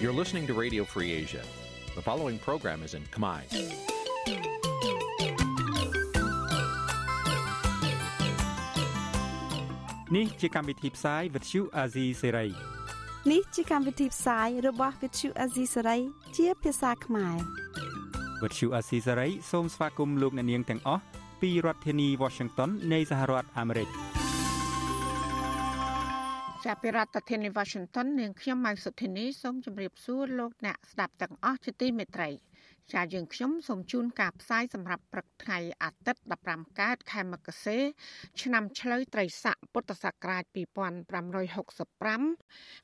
You're listening to Radio Free Asia. The following program is in Khmer. នេះជាកម្មវិធីផ្សាយ Vuthu Azizi Serai នេះជាកម្មវិធីផ្សាយរបស់ Vuthu Azizi Serai ជាភាសាខ្មែរ Vuthu Azizi Serai សូមស្វាគមន៍លោកអ្នកនាងទាំងអស់ពីរដ្ឋធានី Washington នៃសហរដ្ឋអាមេរិក ចាប់ពីរដ្ឋធានី Washington នាងខ្ញុំម៉ៅសុធានីសូមជម្រាបសួរលោកអ្នកស្ដាប់ទាំងអស់ជាទីមេត្រីចាយើងខ្ញុំសូមជូនការផ្សាយសម្រាប់ព្រឹកថ្ងៃអាទិត្យ15កើតខែមករាឆ្នាំឆ្លូវត្រីស័កពុទ្ធសករាជ2565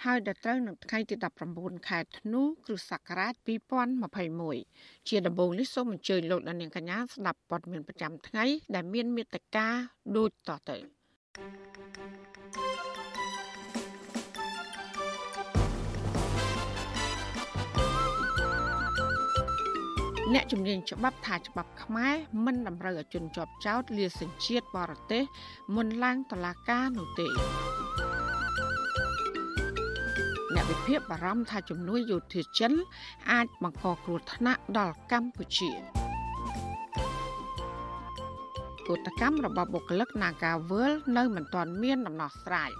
ហើយដល់ត្រូវនឹងថ្ងៃទី19ខែធ្នូគ្រិស្តសករាជ2021ជាដំបូងនេះសូមអញ្ជើញលោកអ្នកនាងកញ្ញាស្ដាប់ព័ត៌មានប្រចាំថ្ងៃដែលមានមេត្តាដូចតទៅ thank you អ្នកជំនាញច្បាប់ថាច្បាប់ខ្មែរមិនតម្រូវឲ្យជនជាប់ចោតលាសញ្ជាតិបរទេសមុនឡើងតុលាការនោះទេអ្នកវិភាគបារម្ភថាជំនួយយោធាចិន អាចបង្កគ្រោះថ្នាក់ដល់កម្ពុជាកោតកម្មរបស់បុគ្គលិក Nagawal នៅមិនទាន់មានដំណោះស្រាយ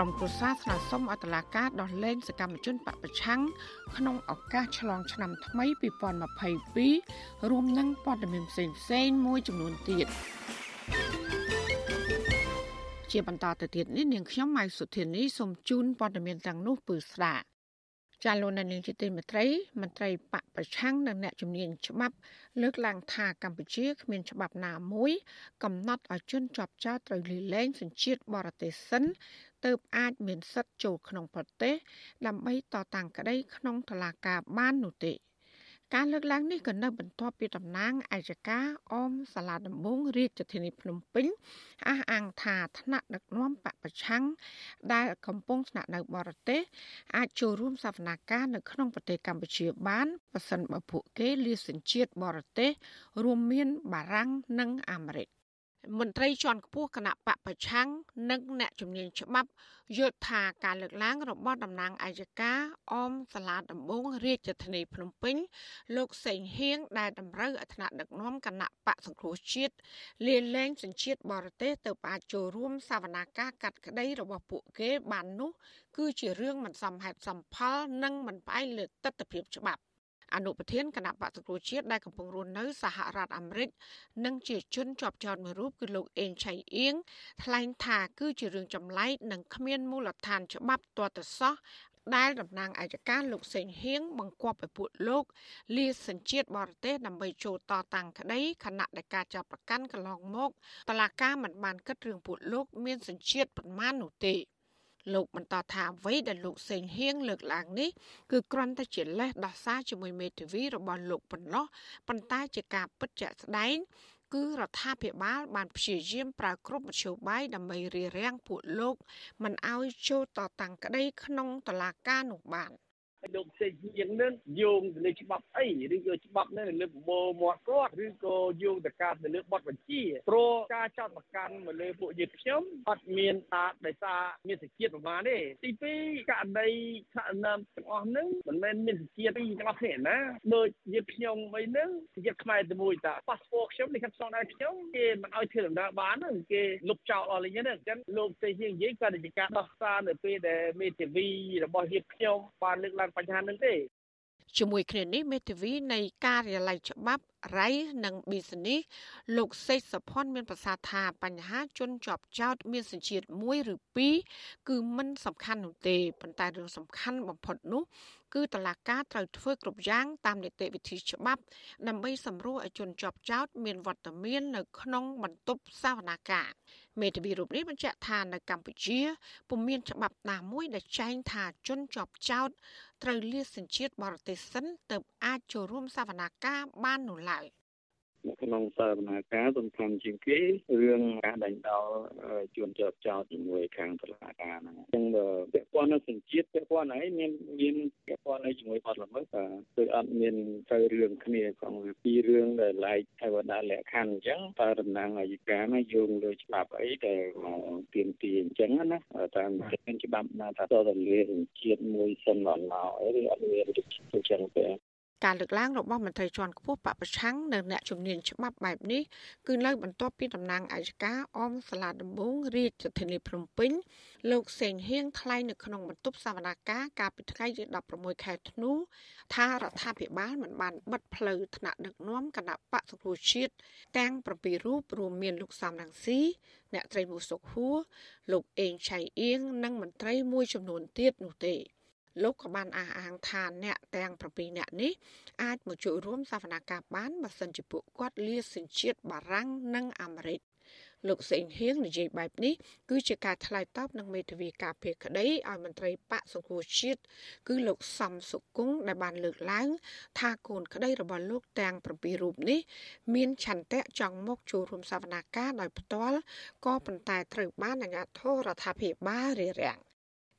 ក្រុមគូសាស្នើសុំអតឡាការដោះលែងសកម្មជនបពប្រឆាំងក្នុងឱកាសឆ្លងឆ្នាំថ្មី2022រួមនឹងព័ត៌មានផ្សេងផ្សេងមួយចំនួនទៀតជាបន្តទៅទៀតនេះនាងខ្ញុំម៉ៅសុធានីសូមជូនព័ត៌មានទាំងនោះពឺស្ដាប់ចាលោកនាងជាទីមេត្រីមន្ត្រីបកប្រឆាំងនិងអ្នកជំនាញច្បាប់ លើកឡើងថាកម្ពុជាគ្មានច្បាប់ណាមួយ កំណត់ឲ្យជនជាប់ចោតត្រូវលាលែងសញ្ជាតិបរទេសសិន ទើបអាចមានសិទ្ធិចូលក្នុងប្រទេស ដើម្បីតតាំងក្តីក្នុងតុលាការបាននោះទេការលើកឡើងនេះក៏នៅបន្ទាប់ពីតំណាងអัยការអមសាលាដំបងរាជធានីភ្នំពេញអះអាងថាថ្នាក់ដឹកនាំបពប្រឆាំងដែលកំពុងស្នាក់នៅបរទេសអាចចូលរួមសវនាការនៅក្នុងប្រទេសកម្ពុជាបានប៉ះសិនបើពួកគេលាសញ្ជាតិបរទេស រួមមានបារាំងនិងអាមេរិក មន្ត្រីជាន់ខ្ពស់គណៈបកប្រឆាំងនិងអ្នកជំនាញច្បាប់យល់ថាការលើកឡើងរបស់តំណាងអាយកាអមសាលាដំបងរាជធានីភ្នំពេញ លោកសេងហៀងដែលតម្រូវឲ្យថ្នាក់ដឹកនាំគណៈបកសង្គ្រោះជាតិលាលែងសញ្ជាតិបរទេសទៅអាចចូលរួមសវនាការកាត់ក្តីរបស់ពួកគេបាននោះ គឺជារឿងមិនសមហេតុសមផល និងមិនផ្អែកលើទស្សនវិជ្ជាច្បាប់ អនុប្រធានគណៈបក្សសង្គ្រោះជាតិដែលកំពុងរស់នៅសហរដ្ឋអាមេរិកនិងជាជនជាប់ចោតមួយរូបគឺលោកអេងឆៃអៀងថ្លែងថាគឺជារឿងចម្លែកនិងគ្មានមូលដ្ឋានច្បាប់ទាល់តែសោះដែលតំណាងអាយកាលោកសេងហៀងបង្គាប់ឲ្យពួកលោកលាសញ្ជាតិបរទេសដើម្បីចូលតតាំងក្តីខណៈដែលការចាប់ប្រកាន់កន្លងមកតឡាកាមិនបានគិតរឿងពួកលោកមានសញ្ជាតិប៉ុន្មាននោះទេ លោកបន្តថាអ្វីដែលលោកសេងហៀងលើកឡើងនេះគឺគ្រាន់តែជាលេសដោះសារជាមួយមេធាវីរបស់លោកប៉ុណ្ណោះប៉ុន្តែជាការពិតជាក់ស្ដែងគឺរដ្ឋាភិបាលបានព្យាយាមប្រើគ្រប់មធ្យោបាយដើម្បីរារាំងពួកលោកមិនឲ្យចូលតតាំងក្តីក្នុងតុលាការនោះបាន។ហើយ លោកផ្សេងជាងនឹងយោងទៅលើច្បាប់អីឬក៏ច្បាប់នៅលើប្រមូលមាត់គាត់ឬក៏យោងទៅការទៅលើបទបញ្ជាព្រោះការចោទប្រកាន់មកលើពួកយើងខ្ញុំអត់មានតាដោយសារមានសេចក្ដីប្រមាណទេទី2ករណីថាណាមទាំងអស់ហ្នឹងមិនមែនមានសេចក្ដីពីទាំងអស់គ្នាណាដូចយើងខ្ញុំអីហ្នឹងសេចក្ដីខ្មែរតែមួយតាប៉ាសពតខ្ញុំនេះខ្ញុំស្នងដែរខ្ញុំគេមិនឲ្យធ្វើដំណើរបានហ្នឹងគេលុបចោលអស់លេងហ្នឹងអញ្ចឹងលោកផ្សេងជាងនិយាយក៏ជាការដោះសារនៅពេលដែលមេធាវីរបស់យើងខ្ញុំបានលើកឡើងបញ្ហានឹងទេជាមួយគ្នានេះមេធាវីនៃការិយាល័យច្បាប់រ៉ៃនិងប៊ីសនីសលោកសេកសុផុនមានប្រសាសន៍ថាបញ្ហាជនជាប់ចោតមានសញ្ជាតិ1ឬ2គឺមិនសំខាន់នោះទេប៉ុន្តែរឿងសំខាន់បំផុតនោះគឺតឡាការត្រូវធ្វើគ្រប់យ៉ាងតាមនីតិវិធីច្បាប់ដើម្បីសម្រួលឲ្យជនជាប់ចោតមានវត្តមាននៅក្នុងបន្ទប់សវនាការ មេធាវីរូបនេះបញ្ជាក់ថានៅកម្ពុជាពុំមានច្បាប់ណាមួយដែលចែងថាជនជាប់ចោតត្រូវលាសញ្ជាតិបរទេសសិនទើបអាចចូលរួមសវនាការបាននោះឡើយ នៅក្នុងសវនាការសំខាន់ជាងគេរឿងការដេញដោលជួនជាប់ចោតជាមួយខាងតុលាការហ្នឹងអញ្ចឹងពាក់ព័ន្ធនឹងសញ្ជាតិពាក់ព័ន្ធអីមានមានពាក់ព័ន្ធអីជាមួយបទល្មើសគឺអត់មានត្រូវរឿងគ្នាក្នុងពីររឿងដែលឡែកហើយបើដាក់លក្ខខណ្ឌអញ្ចឹងតើតំណាងអាយកាណាយោងលើច្បាប់អីដែលមកទៀមទីអញ្ចឹងណាតាមច្បាប់ណាថាតើលាជាតិមួយសិនអត់មកអីឬអត់មានអញ្ចឹងទេ ការលើកឡើងរបស់មន្ត្រីជាន់ខ្ពស់បពប្រឆាំងនៅអ្នកជំនាញច្បាប់បែបនេះគឺនៅបន្ទាប់ពីតំណាងអัยការអមសាលាដំបងរាជធានីភ្នំពេញលោកសេងហៀងថ្លែងនៅក្នុងបន្ទប់សវនកម្មកាលពីថ្ងៃទី16ខែធ្នូថារដ្ឋាភិបាលមិនបានបិទផ្លូវថ្នាក់ដឹកនាំគណៈបកសង្គ្រោះជាតិទាំង7រូបរួមមានលោកសំរងស៊ីអ្នកត្រីមូសុខហួរលោកអេងឆៃអៀងនិងមន្ត្រីមួយចំនួនទៀតនោះទេ លោកក៏បានអះអាងថាអ្នកទាំង7នាក់នេះអាចមកចូលរួមសវនកម្មបានបើសិនជាពួកគាត់លាសញ្ជាតិបារាំងនិងអាមេរិកលោកសេងហៀងនិយាយបែបនេះគឺជាការឆ្លើយតបនឹងមេធាវីការពារក្តីឲ្យមន្ត្រីបកសង្គ្រោះជាតិគឺលោកសំសុគង្គដែលបានលើកឡើង ថាកូនក្តីរបស់លោកទាំង7រូបនេះ មានឆន្ទៈចង់មកចូលរួមសវនាការដោយផ្ទាល់ក៏ប៉ុន្តែត្រូវបានអាជ្ញាធររដ្ឋាភិបាលរារាំង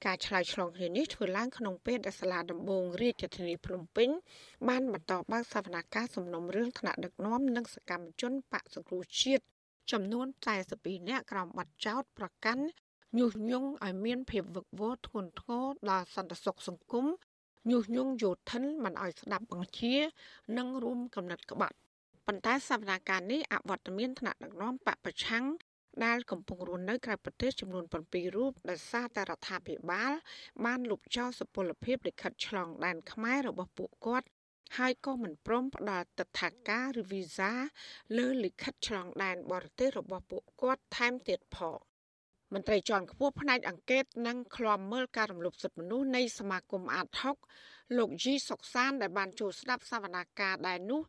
ការឆ្លើយឆ្លងគ្នានេះធ្វើឡើងក្នុងពេលដែលសាលាដំបងរាជធានីភ្នំពេញបានបន្តបើកសវនកម្មសំណុំរឿងថ្នាក់ដឹកនាំនិងសកម្មជនបកសង្គ្រោះជាតិចំនួន42នាក់ក្រោមបទចោទប្រកាន់ញុះញង់ឲ្យមានភាពវឹកវរធ្ងន់ធ្ងរដល់សន្តិសុខសង្គមញុះញង់យោធិនមិនឲ្យស្ដាប់បង្ជា និងរួមកំណត់ក្បត់ប៉ុន្តែសវនាការនេះអវត្តមានថ្នាក់ដឹកនាំបពប្រឆាំង ដែលកំពុងរស់នៅក្រៅប្រទេសចំនួន7រូបដោយសារតែរដ្ឋាភិបាល បានលុបចោលសុពលភាពលិខិតឆ្លងដែនខ្មែររបស់ពួកគាត់ហើយក៏មិនព្រមផ្ដល់ទឹកថាការឬវីសាលើលិខិតឆ្លងដែនបរទេសរបស់ពួកគាត់ថែមទៀតផង មន្ត្រីជាន់ខ្ពស់ផ្នែកអង្កេតនិងឃ្លាំមើលការរំលោភសិទ្ធិមនុស្សនៃសមាគមអាតហុកលោកជីសុកសានដែលបានចូលស្ដាប់សវនាការដែរនោះ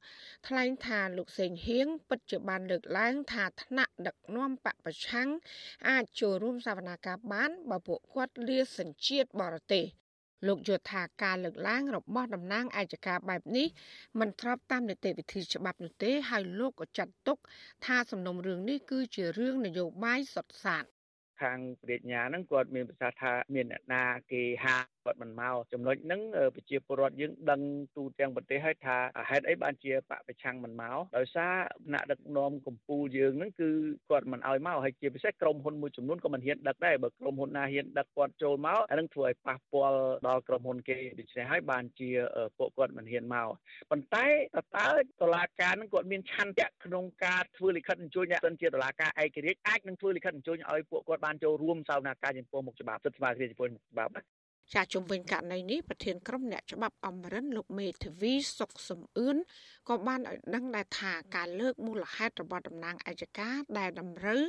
ថ្លែងថាលោកសេងហៀងពិតជាបានលើកឡើងថាថ្នាក់ដឹកនាំបពប្រឆាំងអាចចូលរួមសវនាការបានបើពួកគាត់លាសញ្ជាតិបរទេសលោកយល់ថាការលើកឡើងរបស់តំណាងអាយកាបែបនេះមិនស្របតាមនីតិវិធីច្បាប់នោះទេហើយលោកក៏ចាត់ទុកថាសំណុំរឿងនេះគឺជារឿងនយោបាយសុទ្ធសាធ ខាងប្រាជ្ញាហ្នឹងគាត់មានប្រសាសន៍ថាមានអ្នកណាគេហាគាត់មិនមកចំណុចហ្នឹងប្រជាពលរដ្ឋយើងដឹងទូទាំងប្រទេសហើយថាហេតុអីបានជាបពប្រឆាំងមិនមកដោយសារថ្នាក់ដឹកនាំកម្ពុជាយើងហ្នឹងគឺគាត់មិនឲ្យមកហើយជាពិសេសក្រុមហ៊ុនមួយចំនួនក៏មិនហ៊ានដឹកដែរបើក្រុមហ៊ុនណាហ៊ានដឹកគាត់ចូលមកអានឹងធ្វើឲ្យប៉ះពាល់ដល់ក្រុមហ៊ុនគេដូច្នេះហើយបានជាពួកគាត់មិនហ៊ានមកប៉ុន្តែតើតឡាការហ្នឹងគាត់មានឆន្ទៈក្នុងការធ្វើលិខិតអញ្ជើញអ្នកសិនជាតឡាការឯករាជ្យអាចនឹងធ្វើលិខិតអញ្ជើញឲ្យពួកគាត់បានបានចូលរួមសវនកម្មចំពោះមុខច្បាប់សិទ្ធិស្មារតីចំពោះមុខច្បាប់ណាចាជំវិញករណីនេះប្រធានក្រុមអ្នកច្បាប់អមរិនលោកមេធាវីសុកសំអឿនក៏បានឲ្យដឹងដែរថាការលើកមូលហេតុរបស់តំណាងអាយកាដែលតម្រូវ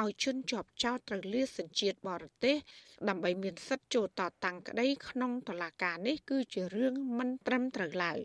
ឲ្យជន់ជាប់ចោតត្រូវលាសញ្ជាតិបរទេសដើម្បីមានសិទ្ធិចូលតតាំងក្តីក្នុងតុលាការនេះគឺជារឿងមិនត្រឹមត្រូវឡើយ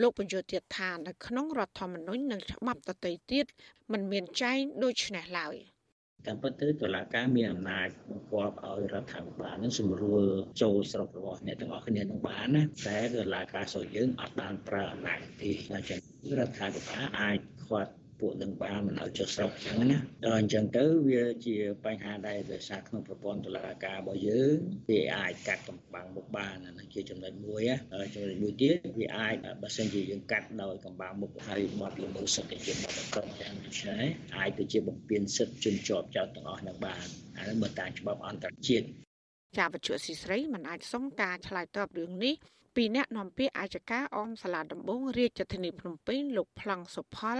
លោកបញ្យលទៀតថានៅក្នុងរដ្ឋធម្មនុញ្ញនិងច្បាប់តន្ត្រីទៀតมันមានចែងដូច្នេះឡើយ។ តាមពិតទៅតុលាការមានអំណាចបង្គាប់ឲ្យរដ្ឋាភិបាលនឹងសម្រួលចូលស្រុករបស់អ្នកទាំងអស់គ្នានឹងបានណាតែតុលាការស្រុកយើងអត់បានប្រើអំណាចទេអញ្ចឹងរដ្ឋាភិបាលអាចខាត់ ពួកនឹងបានមិនឲ្យចុះស្រុកអញ្ចឹងណាដល់អញ្ចឹងទៅវាជាបញ្ហាដែរដោយសារក្នុងប្រព័ន្ធតុលាការរបស់យើងវាអាចកាត់កំបាំងមុខបានហ្នឹងជាចំណុចមួយចំណុចមួយទៀតវាអាចបើសិនជាយើងកាត់ដោយកំបាំងមុខហើយបទល្មើសសិទ្ធិជាបទកត់យ៉ាងដូច្នេះអាចទៅជាបំពានសិទ្ធិជនជាប់ចោតទាំងអស់នឹងបានអានេះបើតាមច្បាប់អន្តរជាតិចាវជុស៊ីស្រីមិនអាចសុំការឆ្លើយតបរឿងនេះ ពីអ្នកនាំពាក្យអាយកាអមសាលាដំបងរាជធានីភ្នំពេញលោកប្លង់សុផល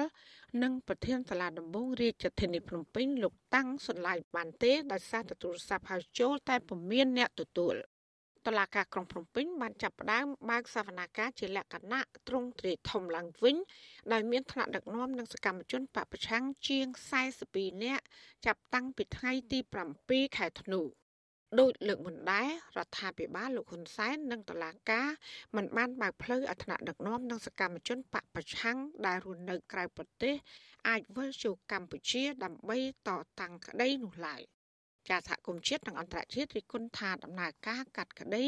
និងប្រធានសាលាដំបងរាជធានីភ្នំពេញលោកតាំងសុនឡាយបានទេដោយសារទទួលស័ព្ទហៅចូលតែពុំមានអ្នកទទួលតឡាការក្រុងភ្នំពេញបានចាប់ផ្ដើមបើកសវនាការជាលក្ខណៈទ្រង់ទ្រាយធំឡើងវិញដោយមានថ្នាក់ដឹកនាំនិងសកម្មជនបពប្រឆាំងជាង42នាក់ចាប់តាំងពីថ្ងៃទី7ខែធ្នូ ដោយលើកមុនដែររដ្ឋាភិបាលលោកហ៊ុនសែននិងតុលាការមិនបានបើកផ្លូវអធនដឹកនាំនិងសកម្មជនបកប្រឆាំងដែលរស់នៅក្រៅប្រទេសអាចវិលចូលកម្ពុជាដើម្បីតតាំងក្តីនោះឡើយចាសហគមន៍ជាតិនិងអន្តរជាតិរិះគន់ថាដំណើរការកាត់ក្តី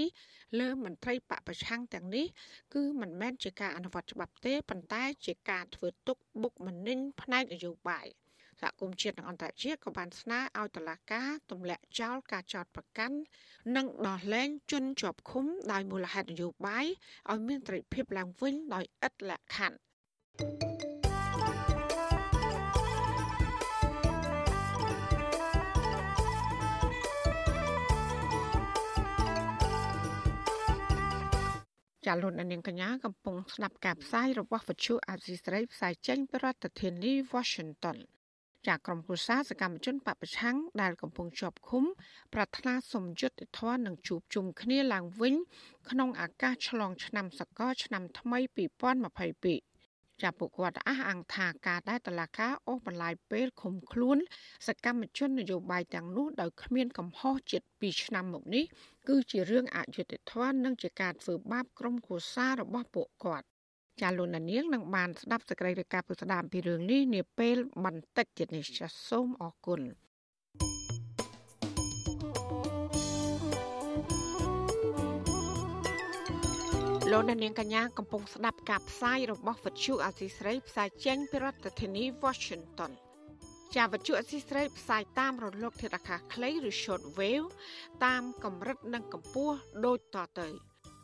លើមន្ត្រីបពប្រឆាំងទាំងនេះគឺមិនមែនជាការអនុវត្តច្បាប់ទេប៉ុន្តែជាការធ្វើទុកបុកម្នេញផ្នែកនយោបាយ សហគមន៍ជាតិនិងអន្តរជាតិក៏បានស្នើឲ្យតុលាការទម្លាក់ចោលការចោទប្រកាន់និងដោះលែងជនជាប់ឃុំដោយមូលហេតុនយោបាយឲ្យមានត្រីភិបឡើងវិញដោយឥតលក្ខខណ្ឌចាលោកនាងកញ្ញាកំពុងស្ដាប់ការផ្សាយរបស់វិទ្យុអាស៊ីសេរីផ្សាយចេញពីរដ្ឋធានី Washington ចាក្រុមគូសាសកម្មជនបពប្រឆាំងដែលកំពុងជាប់ឃុំ ប្រាថ្នាសមយុទ្ធធននឹងជួបជុំគ្នាឡើងវិញ ក្នុងឱកាសឆ្លងឆ្នាំសកលឆ្នាំថ្មី2022ចាពួកគាត់អះអាងថាការដែលតឡាកាអូសបន្លាយពេលឃុំខ្លួន សកម្មជននយោបាយទាំងនោះដោយគ្មានកំហុសជាតិ2ឆ្នាំមកនេះគឺជារឿងអយុត្តិធម៌និងជាការធ្វើបាបក្រុមគ្រួសាររបស់ពួកគាត់ ចាលោកនាងនឹងបានស្ដាប់សេចក្តីរាយការណ៍ពុស្ដាមពីរឿងនេះនាពេលបន្តិចទៀតនេះចាសូមអរគុណលោកនាងកញ្ញាកំពុងស្ដាប់ការផ្សាយរបស់វិទ្យុអាស៊ីស្រីផ្សាយចេញពីរដ្ឋធានី Washington ជាវិទ្យុអស៊ីស្រីផ្សាយតាមរលកធាតុអាកាសខ្លីឬ short wave តាមកម្រិតនិងកម្ពស់ដូចតទៅ។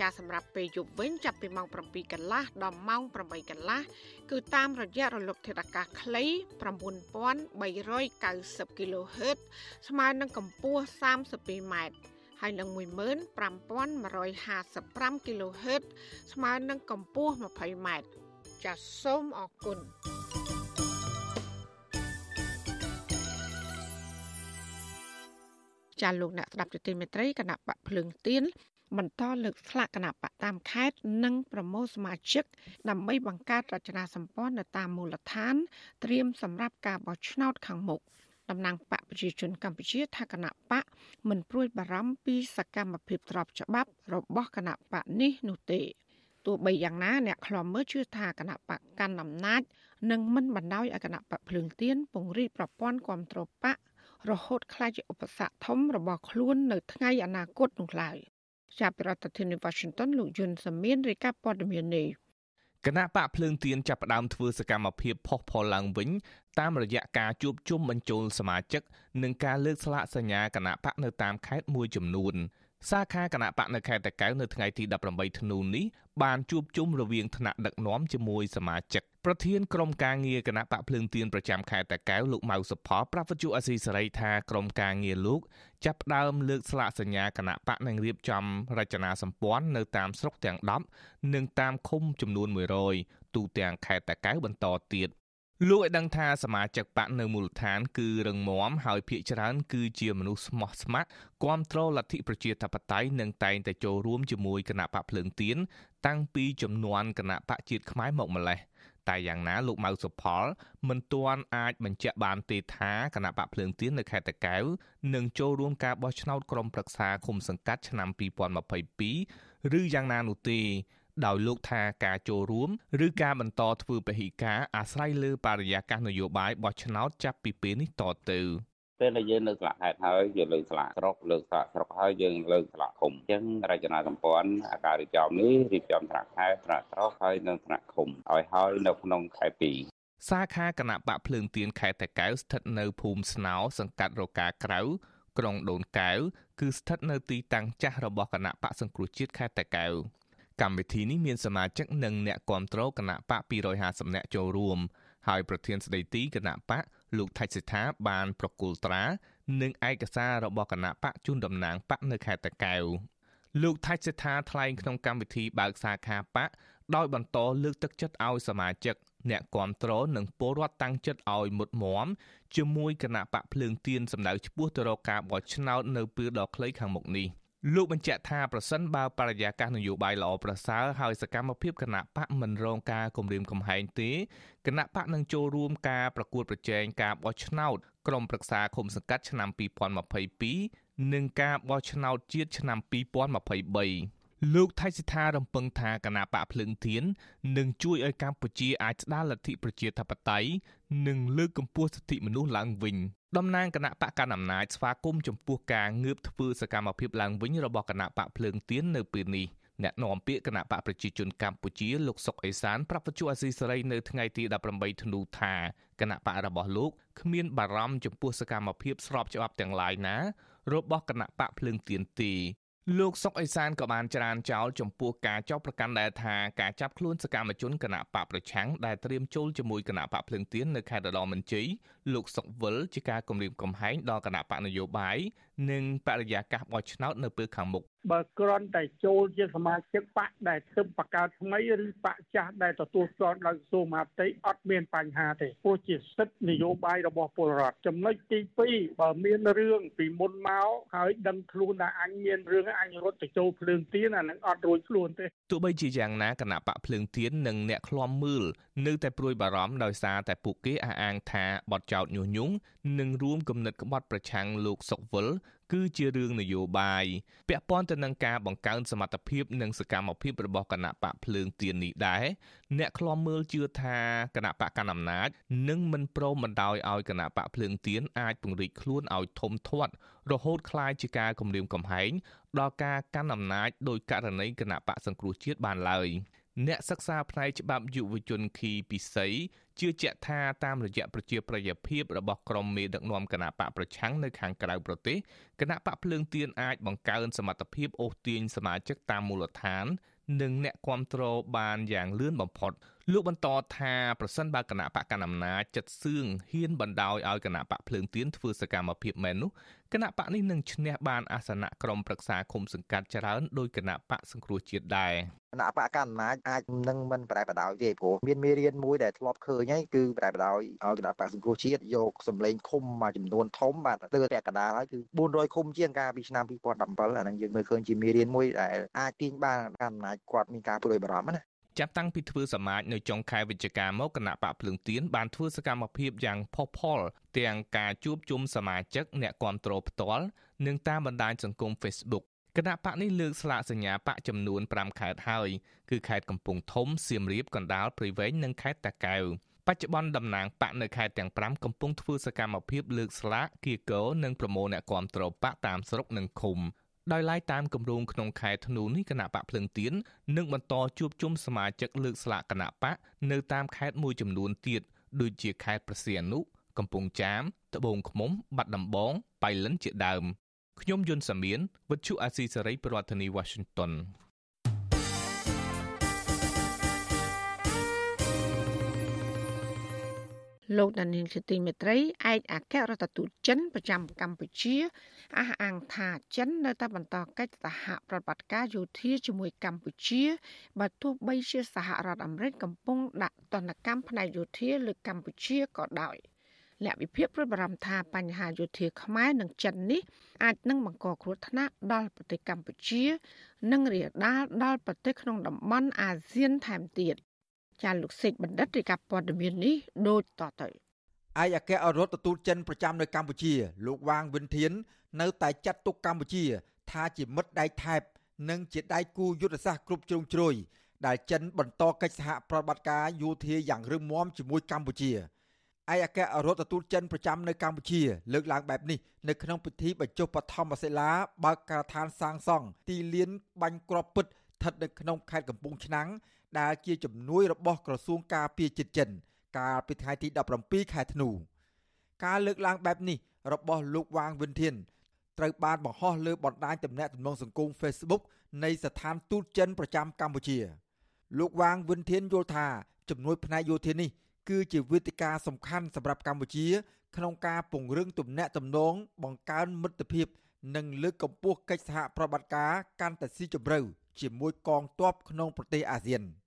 ចាសម្រាប់ពេលយប់វិញចាប់ពីម៉ោង7កន្លះដល់ម៉ោង8កន្លះគឺតាមរយៈរលកធាតុអាកាសខ្លី9390 kHz ស្មើនឹងកម្ពស់32ម៉ែត្រហើយនឹង15155 kHz ស្មើនឹងកម្ពស់20ម៉ែត្រចាសសូមអរគុណចាលោកអ្នកស្ដាប់ទទីមេត្រីគណៈបកភ្លើងទៀន បន្តលើកស្លាកគណៈបកតាមខេត្តនិងប្រមូលសមាជិកដើម្បីបង្កើតរចនាសម្ព័ន្ធនៅតាមមូលដ្ឋាន ត្រៀមសម្រាប់ការបោះឆ្នោតខាងមុខតំណាងបកប្រជាជនកម្ពុជាថាគណៈបកមិនព្រួយបារម្ភពីសកម្មភាពទ្របច្បាប់របស់គណៈបកនេះនោះទេទោះបីយ៉ាងណាអ្នកខ្លំមើលជឿថាគណៈបកកាន់អំណាចនឹងមិនបណ្ដោយឲ្យគណៈបកភ្លើងទៀនពង្រីកប្រព័ន្ធគ្រប់គ្រងបករហូតខ្លាចជាឧបសគ្គធំរបស់ខ្លួននៅថ្ងៃអនាគតនោះឡើយ ចាប់ពីរដ្ឋធានី Washington លោកយុនសាមៀនរាយការណ៍ព័ត៌មាននេះគណៈបកភ្លើងទៀនចាប់ផ្ដើមធ្វើសកម្មភាពផុសផុលឡើងវិញតាមរយៈការជួបជុំបញ្ចូលសមាជិកនិងការលើកស្លាកសញ្ញាគណៈបកនៅតាមខេត្តមួយចំនួន សាខាគណៈបកនៅខេត្តតាកែវនៅថ្ងៃទី18ធ្នូនេះបានជួបជុំរវាងថ្នាក់ដឹកនាំជាមួយសមាជិកប្រធានក្រុមការងារគណៈបកភ្លើងទៀនប្រចាំខេត្តតាកែវលោកម៉ៅសុផលប្រាប់វិទ្យុអស៊ីសេរីថាក្រុមការងារលោកចាប់ផ្ដើមលើកស្លាកសញ្ញាគណៈបកនឹងរៀបចំរចនាសម្ព័ន្ធនៅតាមស្រុកទាំង10និងតាមឃុំចំនួន100ទូទាំងខេត្តតាកែវបន្តទៀត លោកឲ្យដឹងថាសមាជិកបកនៅមូលដ្ឋាន គឺរឹងមាំហើយភាគច្រើន គឺជាមនុស្សស្មោះស្ម័គ្រគ្រប់គ្រងលទ្ធិប្រជាធិបតេយ្យនិងតែងតែចូលរួមជាមួយគណៈបកភ្លើងទៀនតាំងពីចំនួនគណៈបកជាតិខ្មែរមកម្លេះតែយ៉ាងណាលោកម៉ៅសុផល មិនទាន់អាចបញ្ជាក់បានទេថាគណៈបកភ្លើងទៀននៅខេត្តតាកែវនឹងចូលរួមការបោះឆ្នោតក្រុមប្រឹក្សាឃុំសង្កាត់ឆ្នាំ2022ឬយ៉ាងណានោះទេ ដោយលោកថាការចូលរួមឬការបន្តធ្វើពហិការអាស្រ័យលើបរិយាកាសនយោបាយបោះឆ្នោតចាប់ពីពេលនេះតទៅពេលដែលយើងលើកស្លាកខេត្តហើយយើងលើកស្លាកស្រុកលើកស្លាកស្រុកហើយយើងលើកស្លាកឃុំអញ្ចឹងរចនាសម្ព័ន្ធអាការរៀបចំនេះរៀបចំថ្នាក់ខេត្តថ្នាក់ស្រុកហើយនិងថ្នាក់ឃុំឲ្យហើយនៅក្នុងខេត្ត2សាខាគណៈបកភ្លើងទៀនខេត្តតាកែវស្ថិតនៅភូមិស្នោសង្កាត់រកាក្រៅក្រុងដូនកែវគឺស្ថិតនៅទីតាំងចាស់របស់គណៈបកសង្គ្រោះជាតិខេត្តតាកែវ កម្មវិធីនេះមានសមាជិកនិងអ្នកគ្រប់គ្រងគណៈបក250នាក់ចូលរួមហើយប្រធានស្ដីទីគណៈបកលោកថៃសិដ្ឋាបានប្រគល់ត្រា និងឯកសាររបស់គណៈបកជូនតំណាងបកនៅខេត្តតាកែវលោកថៃសិដ្ឋាថ្លែងក្នុងកម្មវិធីបើកសាខាបកដោយបន្តលើកទឹកចិត្តឲ្យសមាជិកអ្នកគ្រប់គ្រងនិងពលរដ្ឋតាំងចិត្តឲ្យមុតមមជាមួយគណៈបកភ្លើងទៀនសម្ដៅឈ្មោះទៅរកការបោះឆ្នោតនៅពេលដ៏ខ្លីខាងមុខនេះ លោកបញ្ជាក់ថាប្រសិនបើបរិយាកាសនយោបាយល្អប្រសើរហើយសកម្មភាពគណៈបកមិនរងការគំរាមកំហែងទេគណៈបកនឹងចូលរួមការប្រកួតប្រជែងការបោះឆ្នោតក្រុមប្រឹក្សាឃុំសង្កាត់ឆ្នាំ2022និងការបោះឆ្នោតជាតិឆ្នាំ2023លោកថៃសិដ្ឋារំពឹងថាគណៈបកភ្លឹងធាននឹងជួយឲ្យកម្ពុជាអាចស្ដារលទ្ធិប្រជាធិបតេយ្យនិងលើកកម្ពស់សិទ្ធិមនុស្សឡើងវិញ តំណាងគណៈបកកណ្ដាលអំណាចស្វាគមន៍ចំពោះការងើបធ្វើសកម្មភាពឡើងវិញរបស់គណៈបកភ្លើងទៀននៅពេលនេះអ្នកនាំពាក្យគណៈបកប្រជាជនកម្ពុជាលោកសុកអេសានប្រាប់វិទ្យុអាស៊ីសេរីនៅថ្ងៃទី18ធ្នូថាគណៈបករបស់លោកគ្មានបារម្ភចំពោះសកម្មភាពស្របច្បាប់ទាំងឡាយណា របស់គណៈបកភ្លើងទៀនទេលោកសុកអេសានក៏បានច្រានចោលចំពោះការចោទប្រកាន់ដែលថាការចាប់ខ្លួនសកម្មជនគណៈបកប្រឆាំងដែលត្រៀមចូលជាមួយគណៈបកភ្លឹងទៀននៅខេត្តរតនមន្ជ័យលោកសុកវិលជាការគម្រាមកំហែងដល់គណៈបកនយោបាយនិងបរិយាកាសបោះឆ្នោតនៅពេលខាងមុខបើគ្រាន់តែចូលជាសមាជិកបកដែលទើបបង្កើតថ្មីឬបកចាស់ដែលទទួលស្គាល់ដោយក្រសួងមហាផ្ទៃអត់មានបញ្ហាទេព្រោះជាសិទ្ធិនយោបាយរបស់ពលរដ្ឋចំណុចទី2បើមានរឿងពីមុនមកហើយដឹងខ្លួនថាអញមានរឿងអញរត់ទៅចូលភ្លើងទៀនអានឹងអត់រួចខ្លួនទេទោះបីជាយ៉ាងណាគណៈបកភ្លើងទៀននិងអ្នកឃ្លាំមើលនៅតែព្រួយបារម្ភដោយសារតែពួកគេអះអាងថាបទចោទញុះញង់និងរួមគំនិតក្បត់ប្រឆាំងលោកសុកវិលគឺជារឿងនយោបាយពាក់ព័ន្ធទៅនឹងការបង្កើនសមត្ថភាពនិងសកម្មភាពរបស់គណៈបកភ្លើងទៀននេះដែរអ្នកខ្លំមើលជឿថាគណៈបកកណ្ដាលអំណាចនឹងមិនព្រមបណ្ដោយឲ្យគណៈបកភ្លើងទៀនអាចពង្រីកខ្លួនឲ្យធំធាត់រហូតក្លាយជាការគម្រាមកំហែងដល់ការកាន់អំណាចដោយករណីគណៈបកសង្គ្រោះជាតិបានឡើយ។ អ្នកសិក្សាផ្នែកច្បាប់យុវជនខីពិសីជឿជាក់ថាតាមរយៈប្រជាប្រិយភាពរបស់ក្រុមមេដឹកនាំគណៈបកប្រឆាំងនៅខាងក្រៅប្រទេសគណៈបកភ្លើងទៀនអាចបង្កើនសមត្ថភាពអូសទាញសមាជិកតាមមូលដ្ឋាន និងអ្នកគ្រប់គ្រងបានយ៉ាងលឿនបំផុត លោកបន្តថាប្រសិនបើគណៈបកកណ្ដាលអំណាចចិត្តសឿងហ៊ានបណ្ដោយឲ្យគណៈបកភ្លើងទៀនធ្វើសកម្មភាពមែននោះគណៈបកនេះនឹងឈ្នះបានអាសនៈក្រុមប្រឹក្សាឃុំសង្កាត់ច្រើនដោយគណៈបកសង្គ្រោះជាតិដែរគណៈបកកណ្ដាលអំណាចអាចនឹងមិនប្រែបដោយទេព្រោះមានមេរៀនមួយដែលធ្លាប់ឃើញហើយគឺប្រែបដោយឲ្យគណៈបកសង្គ្រោះជាតិយកសម្លេងឃុំមួយចំនួនធំបាទទៅពាក់កណ្ដាលហើយគឺ400ឃុំជាងការពីឆ្នាំ2017អានឹងយើងមើលឃើញជាមេរៀនមួយដែលអាចទាញបានកណ្ដាលអំណាចគាត់មានការព្រួយបារម្ភណា ចាប់តាំងពីធ្វើសមាជនៅចុងខែវិច្ឆិកាមកគណៈបកភ្លើងទៀនបានធ្វើសកម្មភាពយ៉ាងផុសផុលទាំងការជួបជុំសមាជិកអ្នកគាំទ្រផ្ទាល់និងតាមបណ្ដាញសង្គម Facebook គណៈបកនេះលើកស្លាកសញ្ញាបកចំនួន5ខេត្តហើយគឺខេត្តកំពង់ធំសៀមរាបកណ្ដាលព្រៃវែងនិងខេត្តតាកែវបច្ចុប្បន្នតំណាងបកនៅខេត្តទាំង5កំពុងធ្វើសកម្មភាពលើកស្លាកគៀកោនិងប្រមូលអ្នកគាំទ្របកតាមស្រុកនិងឃុំ ដោយឡែកតាមគម្រោងក្នុងខែធ្នូនេះគណៈបកភ្លឹងទៀននឹងបន្តជួបជុំសមាជិកលើកស្លាកគណៈបកនៅតាមខេត្តមួយចំនួនទៀតដូចជាខេត្តព្រះសីហនុកំពង់ចាមត្បូងឃ្មុំ បាត់ដំបងបៃលិនជាដើមខ្ញុំយុនសាមៀនវិទ្យុអាស៊ីសេរីប្រធានាធិបតី Washington លោកដានីលជាទីមេត្រីឯកអគ្គរដ្ឋទូតចិនប្រចាំកម្ពុជាអះអាងថាចិននៅតែបន្តកិច្ចសហប្រតិបត្តិការយោធាជាមួយកម្ពុជាបើទោះបីជាសហរដ្ឋអាមេរិកកំពុងដាក់ទណ្ឌកម្មផ្នែកយោធាលើកម្ពុជាក៏ដោយអ្នកវិភាគព្រួយបារម្ភថាបញ្ហាយោធាខ្មែរនិងចិននេះអាចនឹងបង្កគ្រោះថ្នាក់ដល់ប្រទេសកម្ពុជា និងរាលដាលដល់ប្រទេសក្នុងតំបន់អាស៊ានថែមទៀត ចាលោកសេកបណ្ឌិតរាយការណ៍ព័ត៌មាននេះដូចតទៅឯកអគ្គរដ្ឋទូតចិនប្រចាំនៅកម្ពុជា លោកវ៉ាងវិនធាន នៅតែចាត់ទុកកម្ពុជា ថាជាមិត្តដៃថែបនិងជាដៃគូយុទ្ធសាស្ត្រគ្រប់ជ្រុងជ្រោយដែលចិនបន្តកិច្ចសហប្រតិបត្តិការយោធាយ៉ាងរឹងមាំជាមួយកម្ពុជាឯកអគ្គរដ្ឋទូតចិនប្រចាំនៅកម្ពុជា លើកឡើងបែបនេះនៅក្នុងពិធីបញ្ចុះបឋមសិលាបើកការដ្ឋានសាងសង់ទីលានបាញ់គ្រាប់ពិតស្ថិតនៅក្នុងខេត្តកំពង់ឆ្នាំងដែលជាជំនួយរបស់ក្រសួងការពារជាតិចិន កាលពីថ្ងៃទី17ខែធ្នូការលើកឡើងបែបនេះរបស់លោកវ៉ាងវិនធានត្រូវបានបង្ហោះលើបណ្ដាញទំនាក់ទំនងសង្គម Facebook នៃស្ថានទូតចិនប្រចាំកម្ពុជា លោកវ៉ាងវិនធានយល់ថាជំនួយផ្នែកយោធានេះគឺជាវេទិកាសំខាន់សម្រាប់កម្ពុជា ក្នុងការពង្រឹងទំនាក់ទំនងបង្កើនមិត្តភាព និងលើកកម្ពស់កិច្ចសហប្រតិបត្តិការកាន់តែស៊ីជម្រៅ ជាមួយកងទ័ពក្នុងប្រទេសអាស៊ាន។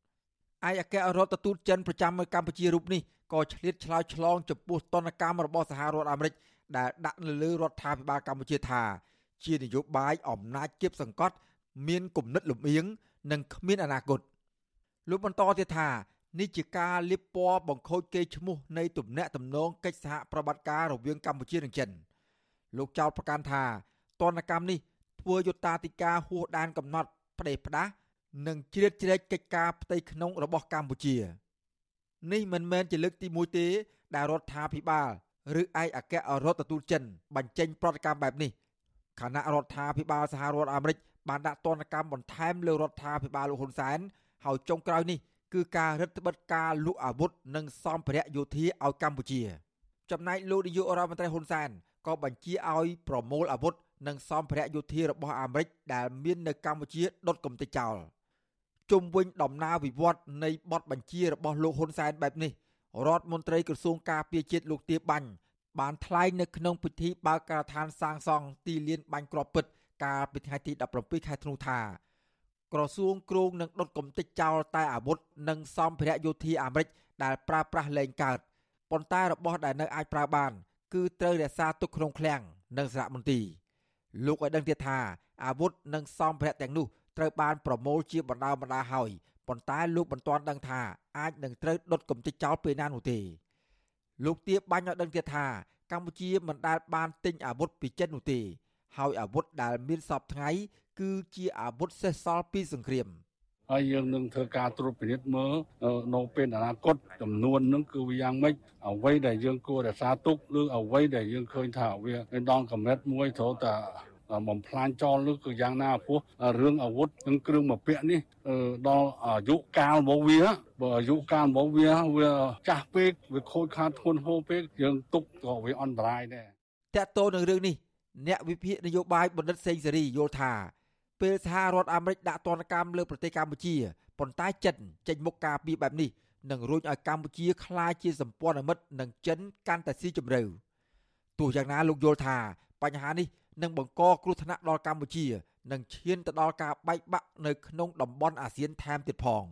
ឯកអគ្គរដ្ឋទូតចិនប្រចាំនៅកម្ពុជារូបនេះក៏ឆ្លៀតឆ្លើយឆ្លងចំពោះទណ្ឌកម្មរបស់សហរដ្ឋអាមេរិកដែលដាក់នៅលើរដ្ឋាភិបាលកម្ពុជាថា ជានយោបាយអំណាចគៀបសង្កត់ មានគំនិតលំអៀងនិងគ្មានអនាគតលោកបន្តទៀតថានេះជាការលៀបពណ៌បង្ខូចកេរ្តិ៍ឈ្មោះនៃទំនាក់ទំនងកិច្ចសហប្រតិបត្តិការរវាងកម្ពុជានិងចិនលោកចោទប្រកាន់ថាទណ្ឌកម្មនេះធ្វើយុត្តាធិការហួសដែនកំណត់ ផ្ដេសផ្ដាសនិងជ្រៀតជ្រែកកិច្ចការផ្ទៃក្នុងរបស់កម្ពុជានេះមិនមែនជាលើកទី1ទេដែលរដ្ឋាភិបាលឬឯកអគ្គរដ្ឋទូតចិនបញ្ចេញប្រតិកម្មបែបនេះគណៈរដ្ឋាភិបាលសហរដ្ឋអាមេរិកបានដាក់ទណ្ឌកម្មបន្ថែមលើរដ្ឋាភិបាលលោកហ៊ុនសែនហើយចុងក្រោយនេះគឺការរឹតបន្តឹងការលក់អាវុធនិងសម្ភារៈយោធាឲ្យកម្ពុជា ចំណែកលោកនាយករដ្ឋមន្ត្រីហ៊ុនសែនក៏បញ្ជាឲ្យប្រមូលអាវុធ និងសម្ភារៈយោធារបស់អាមេរិកដែលមាននៅកម្ពុជាដុតកំទេចចោលជុំវិញដំណើរវិវត្តនៃបទបញ្ជារបស់លោកហ៊ុនសែនបែបនេះរដ្ឋមន្ត្រីក្រសួងការពារជាតិលោកទៀបាញ់បានថ្លែងនៅក្នុងពិធីបើកការដ្ឋានសាងសង់ទីលានបាញ់គ្រាប់ពិត កាលពីថ្ងៃទី17ខែធ្នូថាក្រសួងគ្រងនឹងដុតកំទេចចោលតែអាវុធនិងសម្ភារៈយោធាអាមេរិកដែលប្រើប្រាស់លែងកើតប៉ុន្តែរបស់ដែលនៅអាចប្រើបាន គឺត្រូវរក្សាទុកក្នុងឃ្លាំងនិងសារមន្ទីរ លោកឲ្យដឹងទៀតថាអាវុធនិងសម្ភារៈទាំងនោះត្រូវបានប្រមូលជាបណ្ដាបណ្ដាហើយប៉ុន្តែលោកមិនទាន់ដឹងថាអាចនឹងត្រូវដុតកំទេចចោលពេលណានោះទេលោកទៀបបាញ់ឲ្យដឹងទៀតថាកម្ពុជាមិនដែលបានទិញអាវុធពីចិននោះទេហើយអាវុធដែលមានសពថ្ងៃគឺជាអាវុធសេសសល់ពីសង្គ្រាម ហើយយើងនឹងធ្វើការត្រួតពិនិត្យមើលនៅពេលអនាគតចំនួននឹងគឺវាយ៉ាងម៉េចអ្វីដែលយើងគួររក្សាទុកឬអ្វីដែលយើងឃើញថាវាដល់កម្រិតមួយត្រូវតែបំផ្លាញចោលនោះគឺយ៉ាងណាពោះរឿងអាវុធនិងគ្រឿងមកពាក់នេះដល់អាយុកាលរបស់វាបើអាយុកាលរបស់វាវាចាស់ពេកវាខូចខាតធ្ងន់ហូរពេកយើងទុកក៏វាអន្តរាយដែរតកតទៅនឹងរឿងនេះអ្នកវិភាគនយោបាយបណ្ឌិតសេងសេរីយល់ថា ពេលសហរដ្ឋអាមេរិកដាក់ទណ្ឌកម្មលើប្រទេសកម្ពុជាប៉ុន្តែចិនចេញមុខការពីបែបនេះនឹងរួចឲ្យកម្ពុជាក្លាយជាសម្ព័ន្ធមិត្តនឹងចិនកាន់តែស៊ីជម្រៅទោះយ៉ាងណាលោកយល់ថាបញ្ហានេះនឹងបង្កគ្រោះថ្នាក់ដល់កម្ពុជានិងឈានទៅដល់ការបែកបាក់នៅក្នុងតំបន់អាស៊ានថែមទៀតផង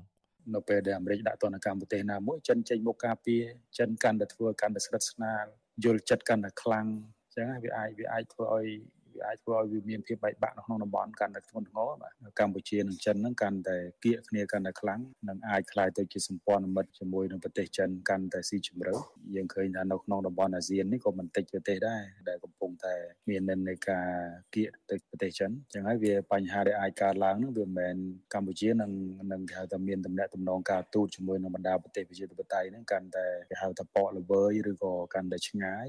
នៅពេលដែលអាមេរិកដាក់ទណ្ឌកម្មប្រទេសណាមួយចិនចេញមុខការពារចិនកាន់តែធ្វើកាន់តែស្រិតស្នាលយល់ចិត្តកាន់តែខ្លាំងអញ្ចឹងវាអាចវាអាចធ្វើឲ្យ វាអាចធ្វើឲ្យវាមានភាពបែកបាក់នៅក្នុងតំបន់កាន់តែធ្ងន់ធ្ងរបាទកម្ពុជានិងចិនហ្នឹងកាន់តែគៀកគ្នាកាន់តែខ្លាំងនិងអាចខ្លាយទៅជាសម្ព័ន្ធមិត្តជាមួយនឹងប្រទេសចិនកាន់តែស៊ីជម្រៅយើងឃើញថានៅក្នុងតំបន់អាស៊ាននេះក៏មិនតិចប្រទេសដែរដែលកំពុងតែមាននិន្នាការគៀកទៅប្រទេសចិនអញ្ចឹងហើយវាបញ្ហាដែលអាចកើតឡើងហ្នឹងវាមិនមែនកម្ពុជានឹងនឹងគេហៅថាមានតំណែងតំណងការទូតជាមួយនឹងបណ្ដាប្រទេសប្រជាធិបតេយ្យហ្នឹងកាន់តែគេហៅថាប៉កល្វើយឬក៏កាន់តែឆ្ងាយ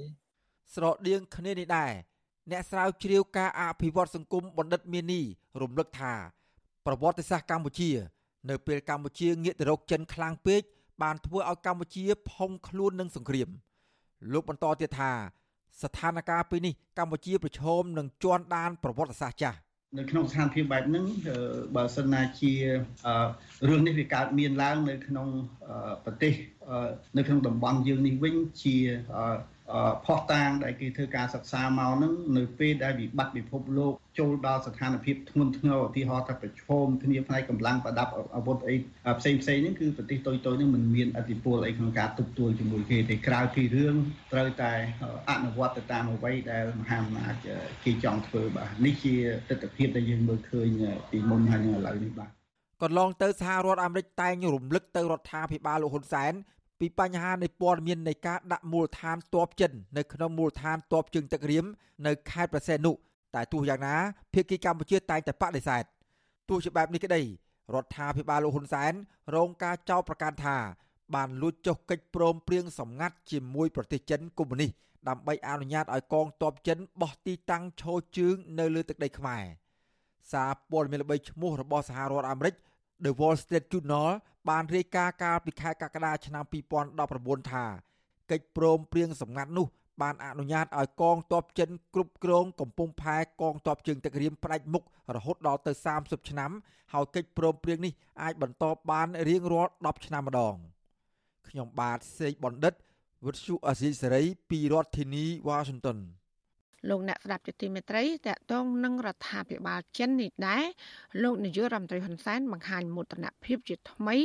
ស្រដៀងគ្នានេះដែរ អ្នកស្រាវជ្រាវការអភិវឌ្ឍសង្គមបណ្ឌិតមាននីរំលឹកថាប្រវត្តិសាស្ត្រកម្ពុជា នៅពេលកម្ពុជាងាកទៅរកចិនខ្លាំងពេកបានធ្វើឲ្យកម្ពុជាផុងខ្លួននឹងសង្គ្រាមលោកបន្តទៀតថា ស្ថានភាពពេលនេះកម្ពុជាប្រឈមនឹងជន់ដានប្រវត្តិសាស្ត្រចាស់នៅក្នុងស្ថានភាពបែបហ្នឹងបើសិនណាជារឿងនេះវាកើតមានឡើងនៅក្នុងប្រទេសនៅក្នុងតំបន់យើងនេះវិញជា ផុសតាងដែលគេធ្វើការសិក្សាមកហ្នឹងនៅពេលដែលវិបត្តិពិភពលោកចូលដល់ស្ថានភាពធ្ងន់ធ្ងរឧទាហរណ៍ថាប្រឈមគ្នាផ្នែកកម្លាំងប្រដាប់អាវុធអីផ្សេងផ្សេងហ្នឹងគឺប្រទេសតូចតូចហ្នឹងមិនមានអធិបុលអីក្នុងការទប់ទល់ជាមួយគេទេក្រៅពីរឿងត្រូវតែអនុវត្តទៅតាមអ្វីដែលមហាអំណាចគេចង់ធ្វើបាទនេះជាទស្សនវិជ្ជាដែលយើងមើលឃើញពីមុនហើយនឹងឥឡូវនេះបាទកន្លងទៅសហរដ្ឋអាមេរិកតែងរំលឹកទៅរដ្ឋាភិបាលលោកហ៊ុនសែន ពីបញ្ហានៃព័ត៌មាននៃការដាក់មូលដ្ឋានទ័ពចិននៅក្នុងមូលដ្ឋានទ័ពជើងទឹករៀមនៅខេត្តប្រសេនុតែទោះយ៉ាងណាភាគីកម្ពុជាតែងតែបដិសេធទោះជាបែបនេះក្តីរដ្ឋាភិបាលលោកហ៊ុនសែនរងការចោទប្រកាន់ថា បានលួចចុះកិច្ចព្រមព្រៀងសម្ងាត់ជាមួយប្រទេសចិនកុម្មុយនីសដើម្បីអនុញ្ញាតឲ្យកងទ័ពចិនបោះទីតាំងឈរជើងនៅលើទឹកដីខ្មែរសារព័ត៌មានល្បីឈ្មោះរបស់សហរដ្ឋអាមេរិក The Wall Street Journal បានរាយការណ៍កាលពីខែកក្កដាឆ្នាំ2019ថាកិច្ចព្រមព្រៀងសម្ងាត់នោះបានអនុញ្ញាតឲ្យកងទ័ពចិនគ្រប់គ្រងកំពង់ផែកងទ័ពជើងទឹករៀមផ្ដាច់មុខរហូតដល់ទៅ30ឆ្នាំហើយកិច្ចព្រមព្រៀងនេះអាចបន្តបានរៀងរាល់10ឆ្នាំម្ដងខ្ញុំបាទសេកបណ្ឌិតវិទ្យុអសីសេរីពីរដ្ឋធានីវ៉ាស៊ីនតោន លោកអ្នកស្ដាប់ជាទីមេត្រីតកតងនឹងរដ្ឋាភិបាលចិននេះដែរលោកនាយករដ្ឋមន្ត្រីហ៊ុនសែនបង្ហាញមោទនភាពជាថ្មី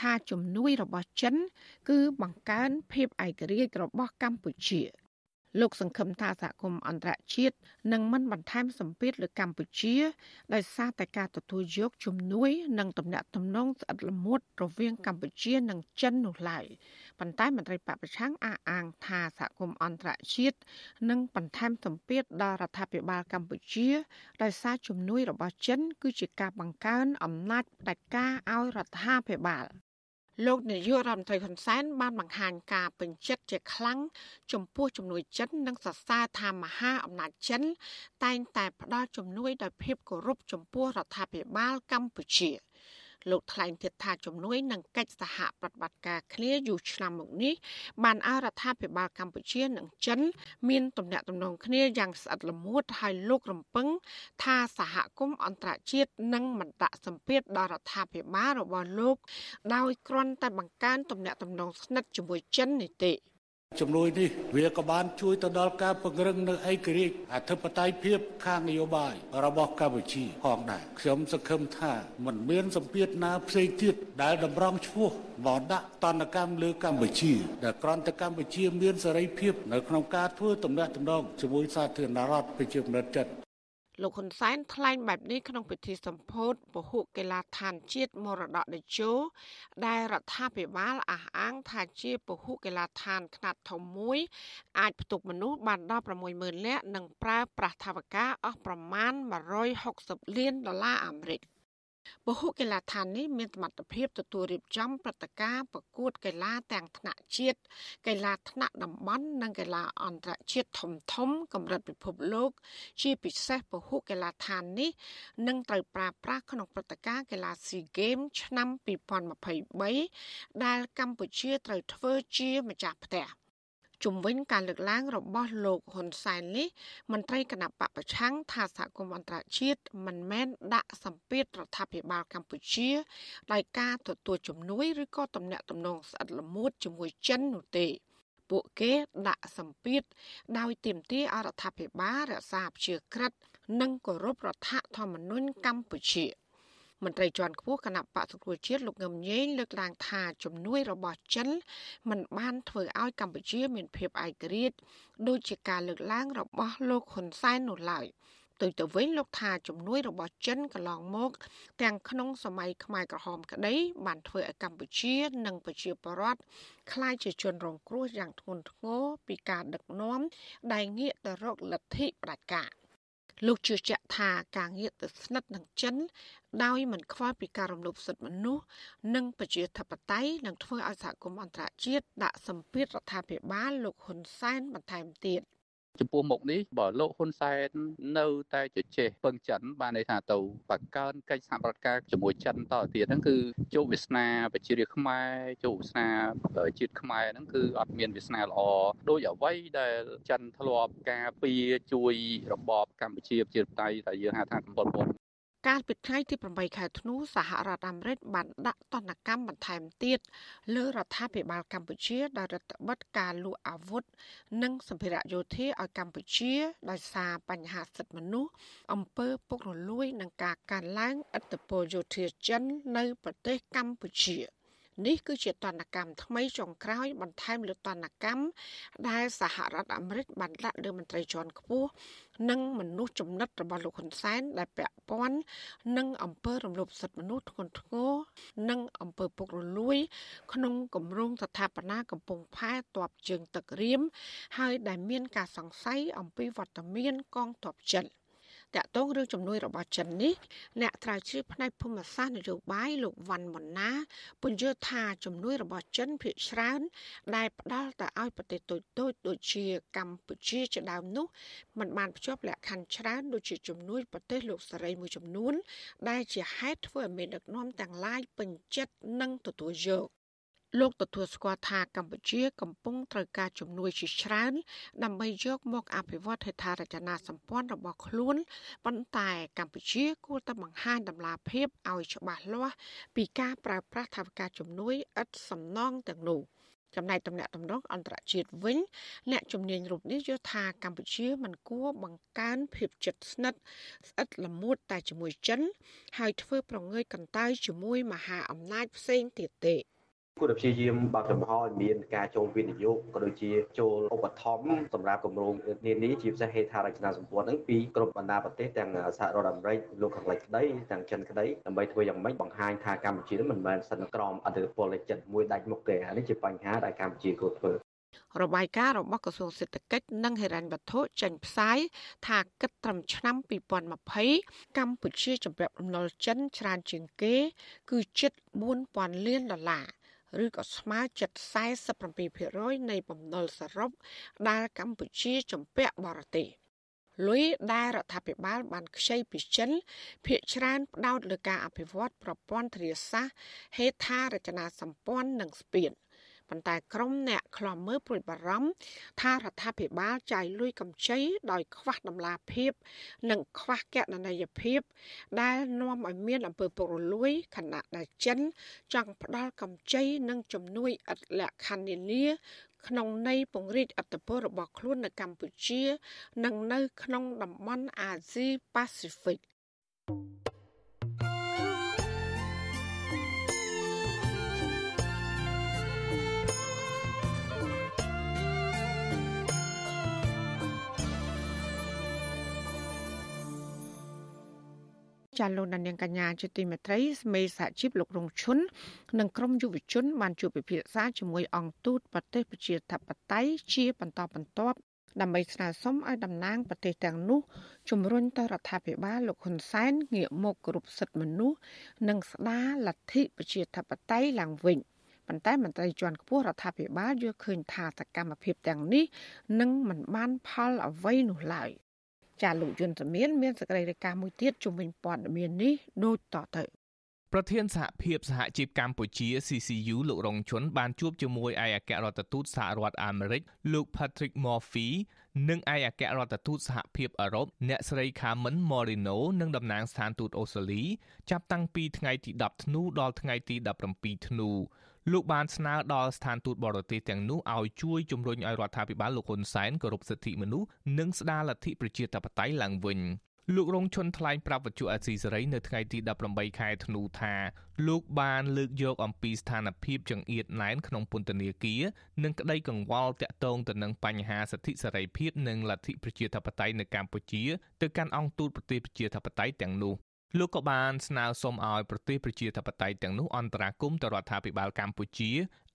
ថាជំនួយរបស់ចិន គឺបង្កើនភាពឯករាជ្យរបស់កម្ពុជា លោកសង្ឃឹមថាសហគមន៍អន្តរជាតិនឹងមិនបន្ថែមសម្ពាធលើកម្ពុជាដោយសារតែការទទួលយកជំនួយ និងទំនាក់ទំនងស្អិតល្មួតរវាងកម្ពុជានិងចិននោះឡើយប៉ុន្តែមន្ត្រីបពប្រឆាំងអះអាងថាសហគមន៍អន្តរជាតិនឹងបន្ថែមសម្ពាធដល់រដ្ឋាភិបាលកម្ពុជាដោយសារជំនួយរបស់ចិន គឺជាការបង្កើនអំណាចផ្ដាច់ការឲ្យរដ្ឋាភិបាល លោកនាយករដ្ឋមន្ត្រីហ៊ុនសែនបានបង្ហាញការពេញចិត្តជាខ្លាំងចំពោះជំនួយចិននិងសរសើរថាមហាអំណាចចិន តែងតែផ្ដល់ជំនួយដោយភាពគោរពចំពោះរដ្ឋាភិបាលកម្ពុជា។ លោកថ្លែងទៀតថាជំនួយនឹងកិច្ចសហប្រតិបត្តិការគ្នាយូរឆ្នាំមកនេះបានឲ្យរដ្ឋាភិបាលកម្ពុជានិងចិន មានទំនាក់ទំនងគ្នាយ៉ាងស្អិតល្មួតហើយលោករំពឹង ថាសហគមន៍អន្តរជាតិនឹងមិនដាក់សម្ពាធដល់រដ្ឋាភិបាលរបស់លោក ដោយគ្រាន់តែបង្កើនទំនាក់ទំនងស្និទ្ធជាមួយចិននេះទេ។ ជំនួយនេះវាក៏បានជួយទៅដល់ការពង្រឹងនៅឯករាជ្យអធិបតេយ្យភាពខាងនយោបាយរបស់កម្ពុជាផងដែរខ្ញុំសង្ឃឹមថាមិនមានសម្ពាធណាផ្សេងទៀតដែលតម្រង់ឈ្មោះមកដាក់តនកម្មលើកម្ពុជាដែលក្រន្តកម្ពុជាមានសេរីភាពនៅក្នុងការធ្វើទំនាក់ទំនងជាមួយសាធារណរដ្ឋប្រជាមានិតចិន លោកហ៊ុនសែនថ្លែងបែបនេះក្នុងពិធីសម្ពោធពហុកីឡាដ្ឋានជាតិមរតកតេជោដែលរដ្ឋាភិបាលអះអាងថាជាពហុកីឡាដ្ឋានខ្នាតធំមួយ អាចផ្ទុកមនុស្សបានដល់60000នាក់និងប្រើប្រាស់ថវិកាអស់ប្រមាណ160លានដុល្លារអាមេរិក ពហុកីឡាដ្ឋាននេះមានសមត្ថភាពទទួលរៀបចំព្រឹត្តិការណ៍ប្រកួតកីឡាទាំងថ្នាក់ជាតិកីឡាថ្នាក់តំបន់និងកីឡាអន្តរជាតិធំធំកម្រិតពិភពលោក ជាពិសេសពហុកីឡាដ្ឋាននេះនឹងត្រូវប្រើប្រាស់ក្នុងព្រឹត្តិការណ៍កីឡា SEA Games ឆ្នាំ2023ដែលកម្ពុជាត្រូវធ្វើជាម្ចាស់ផ្ទះ ជំវិញការលើកឡើងរបស់លោកហ៊ុនសែននេះមន្ត្រីគណៈបពប្រឆាំងថាសហគមន៍អន្តរជាតិមិនមែនដាក់សម្ពាធរដ្ឋាភិបាលកម្ពុជាដោយការទទួលជំនួយឬក៏ទំនាក់ទំនងស្អិតល្មួតជាមួយចិននោះទេពួកគេដាក់សម្ពាធដោយទាមទារអរដ្ឋាភិបាលរក្សាព្យាក្រឹតនិងគោរពរដ្ឋធម្មនុញ្ញកម្ពុជា។ មន្ត្រីជាន់ខ្ពស់គណៈបកសង្គ្រោះជាតិលោកងឹមញែងលើកឡើងថាជំនួយរបស់ចិនមិនបានធ្វើឲ្យកម្ពុជាមានភាពឯករាជ្យដូចជាការលើកឡើងរបស់លោកហ៊ុនសែននោះឡើយទៅទៅវិញលោកថាជំនួយរបស់ចិនកន្លងមក ទាំងក្នុងសម័យខ្មែរក្រហមក្តី បានធ្វើឲ្យកម្ពុជានិងប្រជាពលរដ្ឋក្លាយជាជនរងគ្រោះយ៉ាងធ្ងន់ធ្ងរពីការដឹកនាំដែលងាកទៅរកលទ្ធិផ្ដាច់ការ លោកជឿជាក់ថាការងារទៅស្និទ្ធនឹងចិន ដោយមិនខ្វល់ពីការរំលោភសិទ្ធិមនុស្សនិងប្រជាធិបតេយ្យនឹងធ្វើឲ្យសហគមន៍អន្តរជាតិដាក់សម្ពាធរដ្ឋាភិបាលលោកហ៊ុនសែនបន្ថែមទៀត ចំពោះមុខនេះបើលោកហ៊ុនសែននៅតែជជែកពឹងចិនបានន័យថាទៅបង្កើនកិច្ចសហប្រតិការជាមួយចិនតទៅទៀតហ្នឹងគឺជោគវាសនាប្រជារាស្ត្រខ្មែរជោគវាសនាជាតិខ្មែរហ្នឹងគឺអត់មានវាសនាល្អដោយអ្វីដែលចិនធ្លាប់ការពារជួយរបបកម្ពុជាប្រជាធិបតេយ្យតែយើងហៅថាកម្ពុជាពុន កាលពីថ្ងៃទី8ខែធ្នូសហរដ្ឋអាមេរិកបានដាក់ទណ្ឌកម្មបន្ថែមទៀតលើរដ្ឋាភិបាលកម្ពុជាដោយរដ្ឋបិទការលក់អាវុធនិងសម្ភារៈយោធាឲ្យកម្ពុជាដោយសារបញ្ហាសិទ្ធិមនុស្សអំពើពុករលួយនិងការកើនឡើងឥទ្ធិពលយោធាចិននៅប្រទេសកម្ពុជា។ នេះគឺជាតនកម្មថ្មីចុងក្រោយបន្ថែមលើតនកម្មដែលសហរដ្ឋអាមេរិកបានដាក់លើមន្ត្រីជាន់ខ្ពស់និងមនុស្សចំណិតរបស់លោកហ៊ុនសែនដែលពាក់ព័ន្ធនឹងអំពើរំលោភសិទ្ធិមនុស្សធ្ងន់ធ្ងរនិងអំពើពុករលួយ ក្នុងគម្រោងស្ថាបនាកំពង់ផែតបជើងទឹករៀមហើយដែលមានការសង្ស័យអំពីវត្តមានកងទ័ពចិន។ តកតងរឿងជំនួយរបស់ចិននេះអ្នកត្រាវជ្រាវផ្នែកភូមិសាស្ត្រនយោបាយលោកវ៉ាន់ម៉ុនណាពន្យល់ថាជំនួយរបស់ចិនភាគច្រើន ដែលផ្ដល់ទៅឲ្យប្រទេសតូចៗដូចជាកម្ពុជាជាដើមនោះมันបានភ្ជាប់លក្ខខណ្ឌច្រើនដូចជាជំនួយប្រទេសលោកសេរីមួយចំនួន ដែលជាហេតុធ្វើឲ្យមានដឹកនាំទាំងឡាយពេញចិត្តនិងទទួលយក លោកទទួលស្គាល់ថាកម្ពុជា កំពុងត្រូវការជំនួយជាច្រើន ដើម្បីយកមកអភិវឌ្ឍហេដ្ឋារចនាសម្ព័ន្ធរបស់ខ្លួនប៉ុន្តែកម្ពុជាគួរតែបង្ហាញតម្លាភាពឲ្យច្បាស់លាស់ពីការប្រើប្រាស់ថវិកាជំនួយឥតសំណងទាំងនោះចំណែកតំណាក់តំណងអន្តរជាតិវិញអ្នកជំនាញរូបនេះយល់ថាកម្ពុជាមិនគួរបង្កើនភាពជិតស្និទ្ធស្អិតល្មួតតែជាមួយចិន ហើយធ្វើប្រងើយកន្តើយជាមួយមហាអំណាចផ្សេងទៀតទេ គួរតែព្យាយាមបើកចំហឲ្យមានការចូលវិនិយោគក៏ដូចជាចូលឧបត្ថម្ភសម្រាប់គម្រោងនានាជាពិសេសហេដ្ឋារចនាសម្ព័ន្ធហ្នឹងពីគ្រប់បណ្ដាប្រទេសទាំងសហរដ្ឋអាមេរិកលោកខាងលិចក្តីទាំងចិនក្តីដើម្បីធ្វើយ៉ាងម៉េចបង្ហាញថាកម្ពុជាមិនមែនសិនក្រមអធិបុលលេខចិត្តមួយដាច់មុខទេអានេះជាបញ្ហាដែលកម្ពុជាគួរធ្វើរបាយការណ៍របស់ក្រសួងសេដ្ឋកិច្ចនិងហិរញ្ញវត្ថុចេញផ្សាយថាគិតត្រឹមឆ្នាំ2020កម្ពុជាជំពាក់បំណុលចិនច្រើនជាងគេ គឺជិត4000លានដុល្លារ ឬក៏ស្មើជិត47%នៃបំណុលសរុបដែលកម្ពុជាជំពាក់បរទេសលុយដែលរដ្ឋាភិបាលបានខ្ចីពីចិនភាគច្រើនផ្ដោតលើការអភិវឌ្ឍប្រព័ន្ធធារាសាស្ត្រហេដ្ឋារចនាសម្ព័ន្ធនិងស្ពាន ប៉ុន្តែក្រុមអ្នកខ្លំមើលព្រួយបារម្ភថារដ្ឋាភិបាលចាយលុយកម្ចីដោយខ្វះតម្លាភាព និងខ្វះកណន័យភាព ដែលនាំឲ្យមានអំពើពុករលួយខណៈដែលចិន ចង់ផ្ដាល់កម្ចីនិងជំនួយឥតលក្ខខណ្ឌនានាក្នុងន័យពង្រីកអធិបតេយ្យរបស់ខ្លួននៅកម្ពុជា និងនៅក្នុងតំបន់អាស៊ីប៉ាស៊ីហ្វិក ចាលោកដានៀងកញ្ញាជាទីមេត្រីស្មេសហជីពលោករងឈុននិងក្រុមយុវជន បានជួបពិភាក្សាជាមួយអង្គទូតប្រទេសប្រជាធិបតេយ្យជាបន្តបន្ទាប់ដើម្បីស្នើសុំឲ្យតំណាងប្រទេសទាំងនោះជំរុញទៅរដ្ឋាភិបាលលោកហ៊ុនសែនងាកមកគោរពសិទ្ធិមនុស្សនិងស្ដារលទ្ធិប្រជាធិបតេយ្យឡើងវិញប៉ុន្តែមន្ត្រីជាន់ខ្ពស់រដ្ឋាភិបាលយល់ឃើញថាសកម្មភាពទាំងនេះនឹងមិនបានផលអ្វីនោះឡើយ ចាលោកយុនសមៀនមានសេចក្តីរាយការណ៍មួយទៀតជំវិញព័ត៌មាននេះដូចតទៅប្រធានសហភាពសហជីពកម្ពុជា CCU លោករងជុនបានជួបជាមួយឯកអគ្គរដ្ឋទូតសហរដ្ឋអាមេរិកលោក Patrick Murphy និងឯកអគ្គរដ្ឋទូតសហភាពអឺរ៉ុបអ្នកស្រី Carmen Moreno និងតំណាងស្ថានទូតអូស្ត្រាលីចាប់តាំងពីថ្ងៃទី10ធ្នូដល់ថ្ងៃទី17ធ្នូ លោកបានស្នើដល់ស្ថានទូតបរទេសទាំងនោះឲ្យជួយជំរុញឲ្យរដ្ឋាភិបាលលោកហ៊ុនសែនគោរពសិទ្ធិមនុស្សនិងស្ដារលទ្ធិប្រជាធិបតេយ្យឡើងវិញលោករងឈុនថ្លែងប្រាប់វិទ្យុអេស៊ីសេរីនៅថ្ងៃទី18ខែធ្នូថាលោកបានលើកយកអំពីស្ថានភាពចង្អៀតណែនក្នុងពន្ធនាគារនិងក្តីកង្វល់តាក់ទងទៅនឹងបញ្ហាសិទ្ធិសេរីភាពនិងលទ្ធិប្រជាធិបតេយ្យនៅកម្ពុជាទៅកាន់អង្គទូតប្រទេសប្រជាធិបតេយ្យទាំងនោះ លោកក៏បានស្នើសុំឲ្យប្រទេសប្រជាធិបតេយ្យទាំងនោះអន្តរាគមន៍ទៅរដ្ឋាភិបាលកម្ពុជា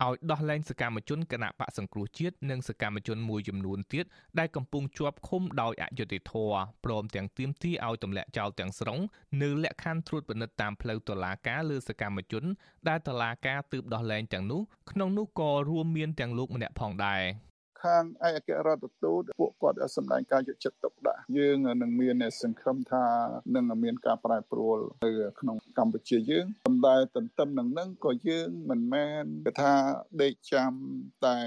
ឲ្យដោះលែងសកម្មជនគណៈបកសង្គ្រោះជាតិនិងសកម្មជនមួយចំនួនទៀតដែលកំពុងជាប់ឃុំដោយអយុត្តិធម៌ព្រមទាំងទាមទារឲ្យទម្លាក់ចោលទាំងស្រុងនៅលក្ខខណ្ឌត្រួតពិនិត្យតាមផ្លូវតុលាការលើសកម្មជន ដែលតុលាការទើបដោះលែងទាំងនោះក្នុងនោះក៏រួមមានទាំងលោកម្នាក់ផងដែរ ខាងឯកអគ្គរដ្ឋទូតពួកគាត់សម្ដែងការយកចិត្តទុកដាក់យើងនឹងមានសង្ឃឹមថានឹងមានការប្រែប្រួលនៅក្នុងកម្ពុជាយើងប៉ុន្តែទន្ទឹមនឹងនឹងក៏យើងមិនមែនគេថាដេកចាំតែ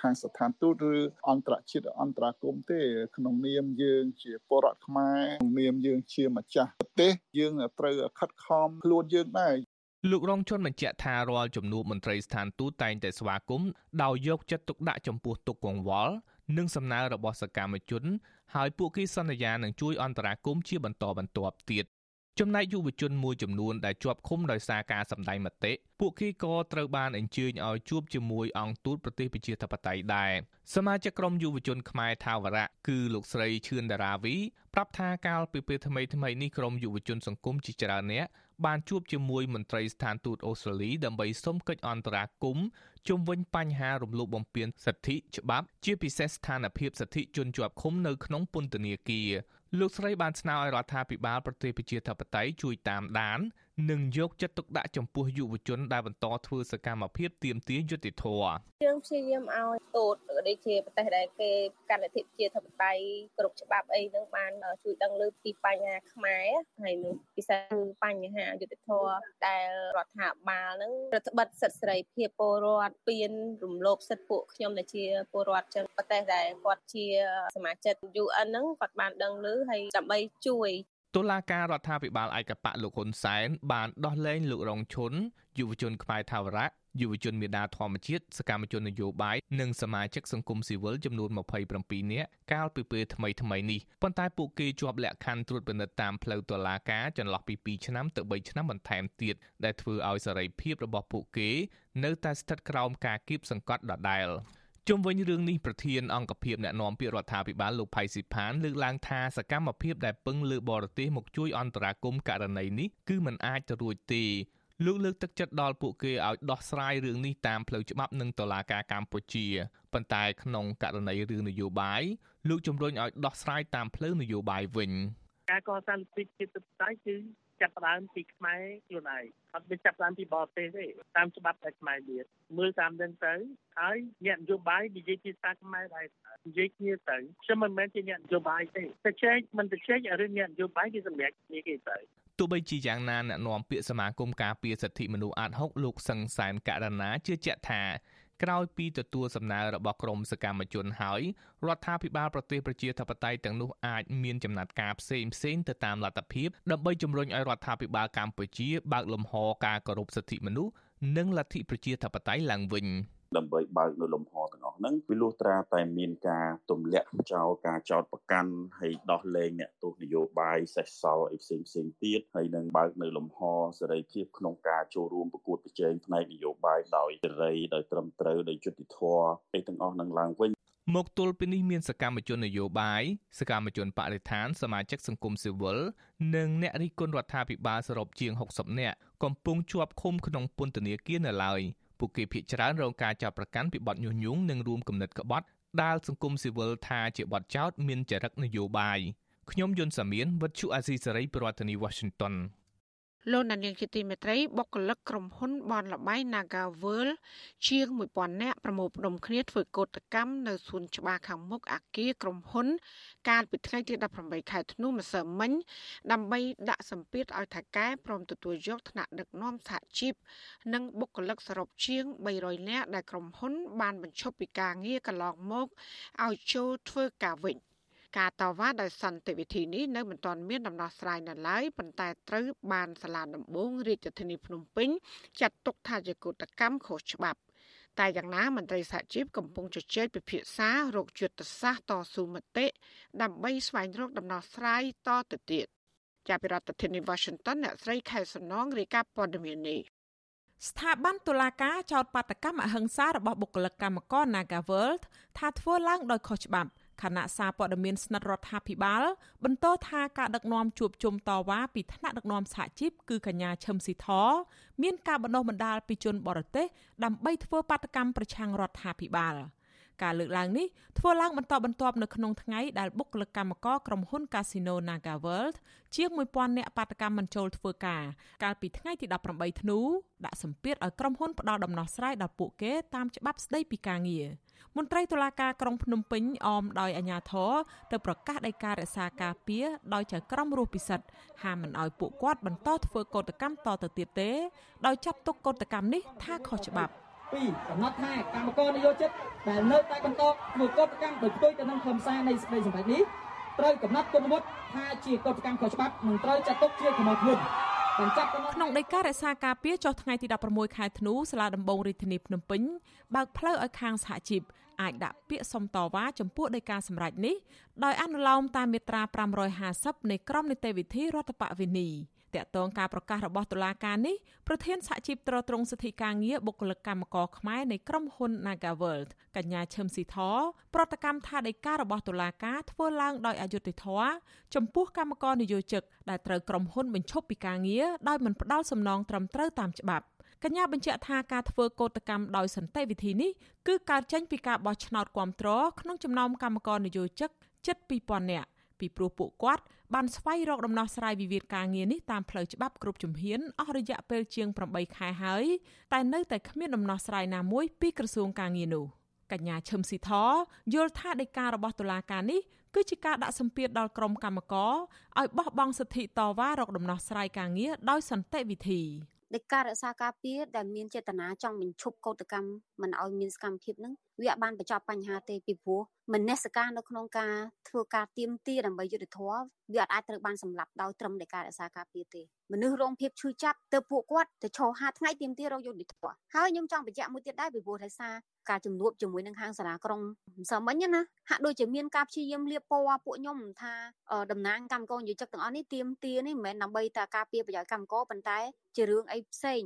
ខាងស្ថានទូតឬអន្តរជាតិអន្តរាគមទេ ក្នុងនាមយើងជាពលរដ្ឋខ្មែរក្នុងនាមយើងជាម្ចាស់ប្រទេសយើងត្រូវខិតខំខ្លួនយើងដែរ លោករងជុនបញ្ជាក់ថារាល់ជំនួបមន្ត្រីស្ថានទូតតែងតែស្វាគមន៍ដោយយកចិត្តទុកដាក់ចំពោះទុកកង្វល់និងសំណើរបស់សកម្មជន ហើយពួកគេសន្យានឹងជួយអន្តរាគមន៍ជាបន្តបន្ទាប់ទៀតចំណែកយុវជនមួយចំនួនដែលជាប់ឃុំដោយសារការសម្ដែងមតិពួកគេក៏ត្រូវបានអញ្ជើញឲ្យជួបជាមួយអង្គទូតប្រទេសប្រជាធិបតេយ្យដែរសមាជិកក្រុមយុវជនខ្មែរថាវរៈគឺលោកស្រីឈឿនដារាវីប្រាប់ថាកាលពីពេលថ្មីថ្មីនេះក្រុមយុវជនសង្គមជាច្រើនអ្នក បានជួបជាមួយមន្ត្រីស្ថានទូតអូស្ត្រាលីដើម្បីសុំកិច្ចអន្តរាគមន៍ជុំវិញបញ្ហារំលោភបំពានសិទ្ធិច្បាប់ជាពិសេសស្ថានភាពសិទ្ធិជនជាប់ឃុំនៅក្នុងពន្ធនាគារលោកស្រីបានស្នើឲ្យរដ្ឋាភិបាលប្រទេសប្រជាធិបតេយ្យជួយតាមដាន និងយកចិត្តទុកដាក់ចំពោះយុវជនដែលបន្តធ្វើសកម្មភាពទាមទារយុត្តិធម៌យើងព្យាយាមឲ្យទូតដូចជាប្រទេសដែលគេកាន់លទ្ធិប្រជាធិបតេយ្យគ្រប់ច្បាប់អីហ្នឹងបានជួយដឹងលើពីបញ្ហាខ្មែរហើយនឹងពិសេសគឺបញ្ហាយុត្តិធម៌ដែលរដ្ឋាភិបាលហ្នឹងរដ្ឋបិទសិទ្ធិសេរីភាពពលរដ្ឋពៀនរំលោភសិទ្ធិពួកខ្ញុំដែលជាពលរដ្ឋចឹងប្រទេសដែលគាត់ជាសមាជិក UN ហ្នឹងគាត់បានដឹងលើហើយដើម្បីជួយ តុលាការរដ្ឋាភិបាលឯកបៈលោកហ៊ុនសែនបានដោះលែងលោករងឈុនយុវជនខ្មែរថាវរៈយុវជនមេដាធម្មជាតិសកម្មជននយោបាយនិងសមាជិកសង្គមស៊ីវិលចំនួន27នាក់កាលពីពេលថ្មីថ្មីនេះប៉ុន្តែពួកគេជាប់លក្ខខណ្ឌត្រួតពិនិត្យតាមផ្លូវតុលាការចន្លោះពី2ឆ្នាំទៅ3ឆ្នាំបន្ថែមទៀតដែលធ្វើឲ្យសេរីភាពរបស់ពួកគេនៅតែស្ថិតក្រោមការគៀបសង្កត់ដដែល ជុំវិញរឿងនេះប្រធានអង្គភិបអ្នកណែនាំពាក្យរដ្ឋាភិបាលលោកផៃស៊ីផានលើកឡើងថាសកម្មភាពដែលពឹងលើបរទេសមកជួយអន្តរាគមន៍ករណីនេះគឺมันអាចទៅរួចទេលោកលើកទឹកចិត្តដល់ពួកគេឲ្យដោះស្រាយរឿងនេះតាមផ្លូវច្បាប់និងតុលាការកម្ពុជាប៉ុន្តែក្នុងករណីរឿងនយោបាយលោកជំរុញឲ្យដោះស្រាយតាមផ្លូវនយោបាយវិញការកសាងលទ្ធិជាតិបតៃគឺ ចាប់ផ្ដើមពីខ្មែរខ្លួនឯងអត់មានចាប់ផ្ដើមពីបរទេសទេតាមច្បាប់តែខ្មែរមានមើលតាមនឹងទៅហើយអ្នកនយោបាយនិយាយភាសាខ្មែរដែរនិយាយគ្នាទៅខ្ញុំមិនមែនជាអ្នកនយោបាយទេតែជែកមិនទៅជែករឿងអ្នកនយោបាយគឺសម្រាប់គ្នាគេទៅទោះបីជាយ៉ាងណាអ្នកនាំពាក្យសមាគមការពារសិទ្ធិមនុស្សអាត6លោកសឹងសែនករណាជឿជាក់ថា ក្រោយពីទទួលសំណើរបស់ក្រមសកម្មជនហើយរដ្ឋាភិបាលប្រទេសប្រជាធិបតេយ្យទាំងនោះអាចមានចំណាត់ការផ្សេងផ្សេងទៅតាមលទ្ធភាពដើម្បីជំរុញឲ្យរដ្ឋាភិបាលកម្ពុជាបើកលំហការគោរពសិទ្ធិមនុស្សនិងលទ្ធិប្រជាធិបតេយ្យឡើងវិញ។ ដើម្បីបើកនៅលំហទាំងអស់ហ្នឹងពីលុះត្រាតែមានការទម្លាក់ចោលការចោតប្រកាន់ហើយដោះលែងអ្នកទោសនយោបាយសេះសល់អីផ្សេងផ្សេងទៀតហើយនឹងបើកនៅលំហសេរីភាពក្នុងការចូលរួមប្រកួតប្រជែងផ្នែកនយោបាយដោយសេរីដោយត្រឹមត្រូវដោយយុត្តិធម៌អីទាំងអស់នឹងឡើងវិញមកទល់ពេលនេះមានសកម្មជននយោបាយសកម្មជនបរិស្ថានសមាជិកសង្គមស៊ីវិលនិងអ្នករិះគន់រដ្ឋាភិបាលសរុបជាង60នាក់កំពុងជាប់ឃុំក្នុងពន្ធនាគារនៅឡើយ ពួកគេភ័យច្រើនរងការចាប់ប្រកាន់ពីបទញុះញង់និងរួមគំនិតក្បត់ដែលសង្គមស៊ីវិលថាជាបទចោទមានចរិតនយោបាយខ្ញុំយុនសាមៀនវិទ្យុអាស៊ីសេរីប្រធានាធិបតី Washington លោកនាងជាទីមេត្រីបុគ្គលិកក្រុមហ៊ុនបនលបៃ Naga World ជាង1000នាក់ប្រមូលផ្ដុំគ្នាធ្វើកោតកម្មនៅសួនច្បារខាងមុខអគារក្រុមហ៊ុន កាលពីថ្ងៃទី18ខែធ្នូម្សិលមិញដើម្បីដាក់សម្ពាធឲ្យថៃកែព្រមទទួលយកថ្នាក់ដឹកនាំសហជីពនិងបុគ្គលិកសរុបជាង300នាក់ដែលក្រុមហ៊ុនបានបញ្ឈប់ពីការងារកន្លងមកឲ្យចូលធ្វើការវិញ។ ការតវ៉ាដោយសន្តិវិធីនេះនៅមិនទាន់មានដំណោះស្រាយនៅឡើយប៉ុន្តែត្រូវបានសាលាដំបងរាជធានីភ្នំពេញចាត់ទុកថាជាកុតកម្មខុសច្បាប់តែយ៉ាងណាមន្ត្រីសហជីពកំពុងជជែកពិភាក្សារោគយុទ្ធសាស្ត្រតស៊ូមតិដើម្បីស្វែងរកដំណោះស្រាយតទៅទៀតចាប់ពីរដ្ឋធានី Washington អ្នកស្រីខែសំណងរាយការណ៍ព័ត៌មាននេះស្ថាប័នតុលាការចោទបាតកម្មអហិង្សារបស់បុគ្គលិកកម្មករ Nagaworld ថាធ្វើឡើងដោយខុសច្បាប់ ខណៈសារព័ត៌មានស្និទ្ធរដ្ឋាភិបាល បន្តថាការដឹកនាំជួបជុំតវ៉ាពីថ្នាក់ដឹកនាំសហជីពគឺកញ្ញាឈឹមស៊ីធមានការបណ្ដុះបណ្ដាលពីជនបរទេសដើម្បីធ្វើបាតកម្មប្រឆាំងរដ្ឋាភិបាល ការលើកឡើងនេះធ្វើឡើងបន្តបន្ទាប់នៅក្នុងថ្ងៃដែលបុគ្គលិកកម្មករក្រុមហ៊ុន Casino Naga World ជាង1000នាក់បាតកម្មមិនចូលធ្វើការកាលពីថ្ងៃទី18ធ្នូដាក់សម្ពាធឲ្យក្រុមហ៊ុនផ្ដល់ដំណោះស្រាយដល់ពួកគេតាមច្បាប់ស្ដីពីការងារ។មន្ត្រីតុលាការក្រុងភ្នំពេញអមដោយអាជ្ញាធរទៅប្រកាសដីការរក្សាការពារដោយចៅក្រមរស់ពិសិដ្ឋហាមមិនឲ្យពួកគាត់បន្តធ្វើកោតកម្មតទៅទៀតទេដោយចាត់ទុកកោតកម្មនេះថាខុសច្បាប់ 2កំណត់ថាកម្មករនយោជិតដែលនៅតែបន្តធ្វើកោតកម្មដោយផ្ទុយទៅនឹងខ្លឹមសារនៃសេចក្តីសម្រេចនេះត្រូវកំណត់គុណវុឌ្ឍថាជាកោតកម្មខុសច្បាប់និងត្រូវចាត់ទុកជាកំណត់ខ្លួនក្នុងដីការរក្សាការពារចុះថ្ងៃទី16ខែធ្នូសាលាដំបងរាជធានីភ្នំពេញបើកផ្លូវឲ្យខាងសហជីពអាចដាក់ពាក្យសុំតវ៉ាចំពោះដីកាសម្រេចនេះដោយអនុលោមតាមមាត្រា550នៃក្រមនីតិវិធីរដ្ឋបវេនី តកតងការប្រកាសរបស់តុលាការនេះប្រធានសហជីពត្រួតត្រងសិទ្ធិការងារបុគ្គលិកកម្មករខ្មែរនៃក្រុមហ៊ុន Nagaworld កញ្ញាឈឹមស៊ីធប្រតិកម្មថាដីការបស់តុលាការធ្វើឡើងដោយអយុត្តិធម៌ចំពោះកម្មករនិយោជិកដែលត្រូវក្រុមហ៊ុនបញ្ឈប់ពីការងារដោយមិនផ្ដល់សំណងត្រឹមត្រូវតាមច្បាប់កញ្ញាបញ្ជាក់ថាការធ្វើកោតកម្មដោយសន្តិវិធីនេះគឺកើតចេញពីការបោះឆ្នោតគាំទ្រក្នុងចំណោមកម្មករនយោជិកជិត2000នាក់ ពីព្រោះពួកគាត់បានស្វែងរកដំណោះស្រាយវិវាទការងារនេះតាមផ្លូវច្បាប់គ្រប់ជំហានអស់រយៈពេលជាង8ខែហើយតែនៅតែគ្មានដំណោះស្រាយណាមួយពីក្រសួងការងារនោះកញ្ញាឈឹមស៊ីធយល់ថាដីការបស់តុលាការនេះគឺជាការដាក់សម្ពាធដល់ក្រុមកម្មករឲ្យបោះបង់សិទ្ធិតវ៉ារកដំណោះស្រាយការងារដោយសន្តិវិធីនៃការរក្សាការពារដែលមានចេតនាចង់បញ្ឈប់កោតកម្មមិនឲ្យមានសកម្មភាពនឹងវាអាចបានបញ្ចប់បញ្ហាទេពីព្រោះមនសិការនៅក្នុងការធ្វើការទៀមទាដើម្បីយុទ្ធធម៌វាអាចត្រូវបានសម្លាប់ដោយត្រឹមតែការរក្សាការពារទេមនុស្សរងភាពឈឺចាប់ទៅពួកគាត់ទៅឈរហាថ្ងៃទៀមទារកយុទ្ធធម៌ហើយខ្ញុំចង់បញ្ជាក់មួយទៀតដែរពីព្រោះថាសារការជំនួបជាមួយនឹងហាងសាលាក្រុងម្សិលមិញណាហាក់ដូចជាមានការព្យាយាមលៀបពណ៌ពួកខ្ញុំថាតំណាងកម្មករនិយោជិកទាំងអស់នេះទៀមទានេះមិនមែនដើម្បីតែការពារប្រយោជន៍កម្មករប៉ុន្តែជារឿងអីផ្សេង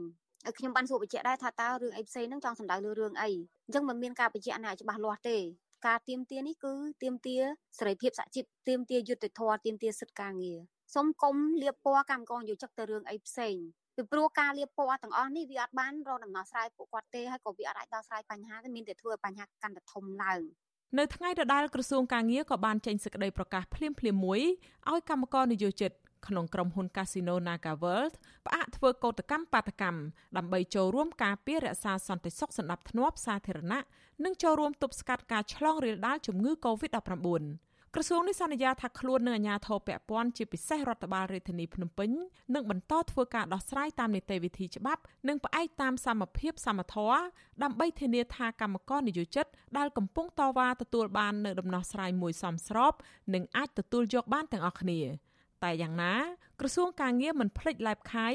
ខ្ញុំបានសួរបញ្ជាក់ដែរថាតើរឿងអីផ្សេងហ្នឹងចង់សំដៅលើរឿងអីអញ្ចឹងមិនមានការបញ្ជាក់ណាច្បាស់លាស់ទេការទៀមទានេះគឺទៀមទាសេរីភាពសហជីពទៀមទាយុត្តិធម៌ទៀមទាសិទ្ធិការងារសូមកុំលៀបពណ៌កម្មករយោជិកទៅរឿងអីផ្សេងពីព្រោះការលៀបពណ៌ទាំងអស់នេះវាអត់បានរកដំណោះស្រាយពួកគាត់ទេហើយក៏វាអត់អាចដោះស្រាយបញ្ហាទេមានតែធ្វើឲ្យបញ្ហាកាន់តែធំឡើងនៅថ្ងៃដដែលក្រសួងការងារក៏បានចេញសេចក្តីប្រកាសភ្លាមភ្លាមមួយឲ្យកម្មករនិយោជិត ក្នុងក្រុមហ៊ុន Casino Naga World ផ្អាកធ្វើកោតកម្មបាតកម្មដើម្បីចូលរួមការពាររក្សាសន្តិសុខសណ្ដាប់ធ្នាប់សាធារណៈនិងចូលរួមទប់ស្កាត់ការឆ្លងរាលដាលជំងឺ Covid-19 ក្រសួងនេះសន្យាថាខ្លួននឹងអាជ្ញាធរពាក់ព័ន្ធជាពិសេសរដ្ឋបាលរាជធានីភ្នំពេញនឹងបន្តធ្វើការដោះស្រាយតាមនីតិវិធីច្បាប់ និងផ្អែកតាមសមភាពសមធម៌ដើម្បីធានាថាកម្មករនិយោជិតដែលកំពុងតវ៉ាទទួលបាននូវដំណោះស្រាយមួយសមស្រប និងអាចទទួលយកបានទាំងអស់គ្នា។ តែយ៉ាងណាក្រសួងការងារមិនភ្លេចឡែបខៃ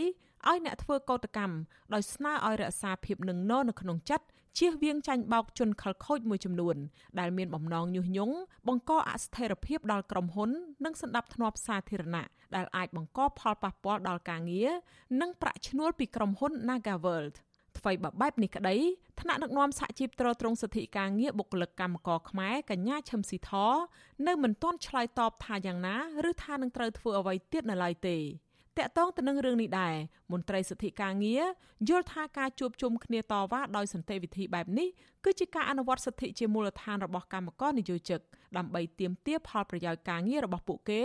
ឲ្យអ្នកធ្វើកោតកម្មដោយស្នើឲ្យរក្សាភាពនឹងននៅក្នុងចិត្តជៀសវាងចាញ់បោកជនខលខូចមួយចំនួនដែលមានបំណងញុះញង់បង្កអស្ថិរភាពដល់ក្រុមហ៊ុន និងសន្តិភាពធ្នាប់សាធារណៈដែលអាចបង្កផលប៉ះពាល់ដល់ការងារនិងប្រាក់ឈ្នួលពីក្រុមហ៊ុន Nagaworld ថ្មីបើបែបនេះក្តីថ្នាក់ដឹកនាំសហជីពត្រួតត្រងសិទ្ធិការងារបុគ្គលិកកម្មករខ្មែរកញ្ញាឈឹមស៊ីធនៅមិនទាន់ឆ្លើយតបថាយ៉ាងណាឬថានឹងត្រូវធ្វើអ្វីទៀតនៅឡើយទេតកតងទៅនឹងរឿងនេះដែរមន្ត្រីសិទ្ធិការងារយល់ថាការជួបជុំគ្នាតវ៉ាដោយសន្តិវិធីបែបនេះគឺជាការអនុវត្តសិទ្ធិជាមូលដ្ឋានរបស់កម្មករនិយោជិកដើម្បីទាមទារផលប្រយោជន៍ការងាររបស់ពួកគេ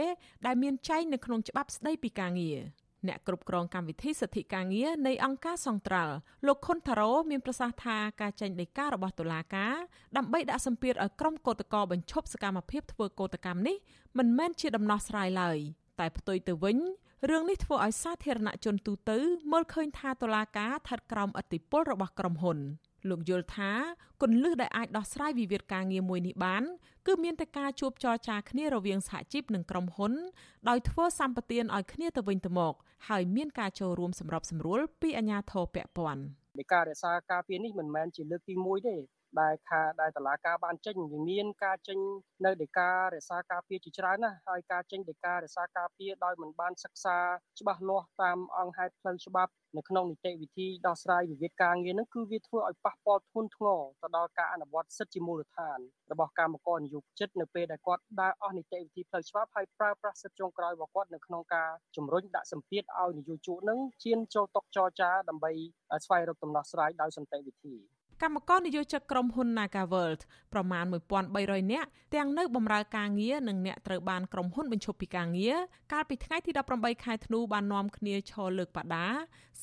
ដែលមានចែងនៅក្នុងច្បាប់ស្តីពីការងារ។ អ្នកគ្រប់គ្រងកម្មវិធីសិទ្ធិការងារនៃអង្គការសង្ត្រាល់លោកខុនថារ៉ូមានប្រសាសន៍ថាការចេញដីការបស់តុលាការដើម្បីដាក់សម្ពាធឲ្យក្រុមកោតក្របញ្ឈប់សកម្មភាពធ្វើកោតកម្មនេះមិនមែនជាដំណោះស្រាយឡើយតែផ្ទុយទៅវិញរឿងនេះធ្វើឲ្យសាធារណជនទូទៅមើលឃើញថាតុលាការស្ថិតក្រោមឥទ្ធិពលរបស់ក្រុមហ៊ុន លោកយល់ថាគន្លឹះដែលអាចដោះស្រាយវិវាទការងារមួយនេះបាន គឺមានតែការជួបចរចាគ្នារវាងសហជីពនិងក្រុមហ៊ុន ដោយធ្វើសម្បទានឲ្យគ្នាទៅវិញទៅមក ហើយមានការចូលរួមសម្របសម្រួលពីអាជ្ញាធរពាក់ព័ន្ធនៃការរក្សាការពារនេះមិនមែនជាលើកទី1ទេ ដែលខាដែលតឡាការបានចេញវាមានការចេញនៅដីការរក្សាការពារជាច្រើនណាស់ហើយការចេញដីការរក្សាការពារដោយមិនបានសិក្សាច្បាស់លាស់តាមអង្គហេតុផ្លូវច្បាប់នៅក្នុងនីតិវិធីដោះស្រាយវិវាទការងារនឹងគឺវាធ្វើឲ្យប៉ះពាល់ធ្ងន់ធ្ងរទៅដល់ការអនុវត្តសិទ្ធិជាមូលដ្ឋានរបស់កម្មករនិយោជិតនៅពេលដែលគាត់ដើរអស់នីតិវិធីផ្លូវច្បាប់ហើយប្រើប្រាស់សិទ្ធិចុងក្រោយរបស់គាត់នៅក្នុងការជំរុញដាក់សម្ពាធឲ្យនិយោជកនឹងឈានចូលតុចរចាដើម្បីស្វែងរកដំណោះស្រាយដោយសន្តិវិធី កម្មករនិយោជិតក្រុមហ៊ុន Nagaworld ប្រមាណ1300នាក់ទាំងនៅបម្រើការងារនិងអ្នកត្រូវបានក្រុមហ៊ុនបញ្ឈប់ពីការងារកាលពីថ្ងៃទី18ខែធ្នូបាននាំគ្នាឈរលើកបដា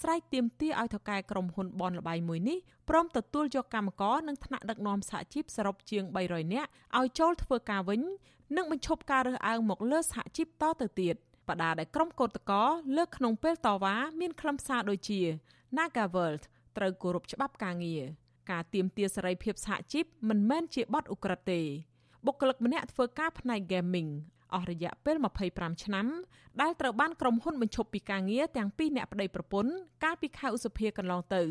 ស្រែកទាមទារឲ្យថៅកែក្រុមហ៊ុនបនលបៃមួយនេះព្រមទទួលយកកម្មករនិងថ្នាក់ដឹកនាំសហជីពសរុបជាង300នាក់ឲ្យចូលធ្វើការវិញ និងបញ្ឈប់ការរើសអើងមកលើសហជីពតទៅទៀតបដាដែលក្រុមកោតក្រលើកក្នុងពេលតវ៉ាមានខ្លឹមសារដូចជា Nagaworld ត្រូវគោរពច្បាប់ការងារ ការទៀមទាសេរីភាពសហជីពមិនមែនជាបទឧក្រិដ្ឋទេបុគ្គលិកម្នាក់ធ្វើការផ្នែក gaming អស់រយៈពេល25ឆ្នាំដែលត្រូវបានក្រុមហ៊ុនបញ្ឈប់ពីការងារទាំងពីរអ្នកប្តីប្រពន្ធកាលពីខែឧសភាកន្លងទៅ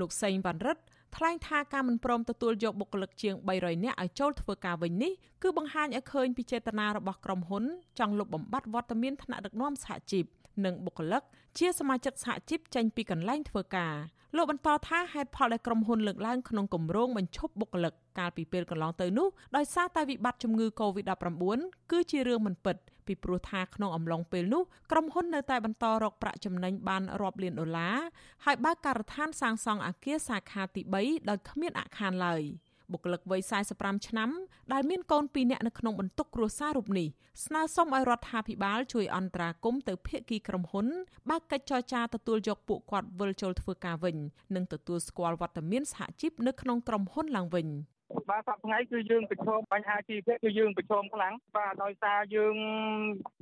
លោកសេងវ៉ាន់រិទ្ធថ្លែងថាការមិនព្រមទទួលយកបុគ្គលិកជាង300នាក់ឲ្យចូលធ្វើការវិញនេះគឺបង្ហាញឲ្យឃើញពីចេតនារបស់ក្រុមហ៊ុនចង់លុបបំបាត់វត្តមានថ្នាក់ដឹកនាំសហជីពនិងបុគ្គលិក ជាសមាជិកសហជីពចេញពីកន្លែងធ្វើការលោកបន្តថាហេតុផលដែលក្រុមហ៊ុនលើកឡើងក្នុងគម្រោងបញ្ឈប់បុគ្គលិកកាលពីពេលកន្លងទៅនោះដោយសារតែវិបត្តិជំងឺ Covid-19 គឺជារឿងមិនពិតពីព្រោះថាក្នុងអំឡុងពេលនោះក្រុមហ៊ុននៅតែបន្តរកប្រាក់ចំណេញបានរាប់លានដុល្លារហើយបើកការដ្ឋានសាងសង់អគារសាខាទី3ដោយគ្មានអគារឡើយ។ បុគ្គលិកវ័យ45ឆ្នាំដែលមានកូន2នាក់នៅក្នុងបន្ទុកគ្រួសាររូបនេះស្នើសុំឲ្យរដ្ឋាភិបាលជួយអន្តរាគមន៍ទៅភាគីក្រុមហ៊ុនបើកកិច្ចចរចាទទួលយកពួកគាត់វិលចូលធ្វើការវិញនិងទទួលស្គាល់វត្តមានសហជីពនៅក្នុងក្រុមហ៊ុនឡើងវិញ បាទសប្តាហ៍ថ្ងៃគឺយើងប្រឈមបញ្ហាជីវភាពគឺយើងប្រឈមខ្លាំងបាទដោយសារយើង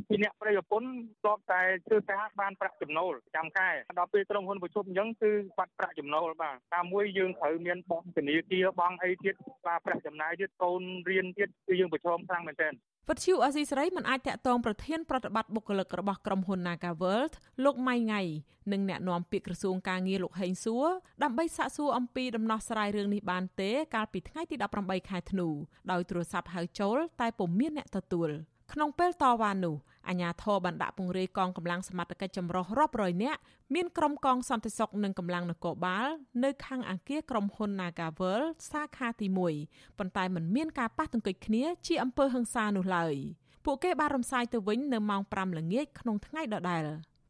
ពីអ្នកប្រយោជន៍ស្បតែធ្វើការបានប្រាក់ចំណូលចាំខែដល់ពេលក្រុមហ៊ុនប្រជុំអញ្ចឹងគឺបាត់ប្រាក់ចំណូលបាទតាមមួយយើងត្រូវមានបងធនាគារបងអីទៀតបាទប្រាក់ចំណាយទៀតកូនរៀនទៀតគឺយើងប្រឈមខ្លាំងមែនទែន វិទ្យុអស៊ីសេរីមិនអាចតាក់ទងប្រធានប្រតិបត្តិបុគ្គលិករបស់ក្រុមហ៊ុន Naga World លោកម៉ៃងៃ និងអ្នកនាំពាក្យក្រសួងការងារលោកហេងសួរដើម្បីសាកសួរអំពីដំណោះស្រាយរឿងនេះបានទេ កាលពីថ្ងៃទី18ខែធ្នូដោយទូរស័ព្ទហៅចូល តែពុំមានអ្នកទទួល ក្នុងពេលតវ៉ានោះអាញាធរបានដាក់ពង្រាយកងកម្លាំងសមត្ថកិច្ចចម្រុះរាប់រយនាក់មានក្រុមកងសន្តិសុខនិងកម្លាំងនគរបាល នៅខាងអង្គារក្រុមហ៊ុន Nagavel សាខាទី1ប៉ុន្តែมันមានការប៉ះទង្គិចគ្នាជាអំពើហិង្សានោះឡើយពួកគេបានរំសាយទៅវិញនៅម៉ោង5ល្ងាចក្នុងថ្ងៃដដែល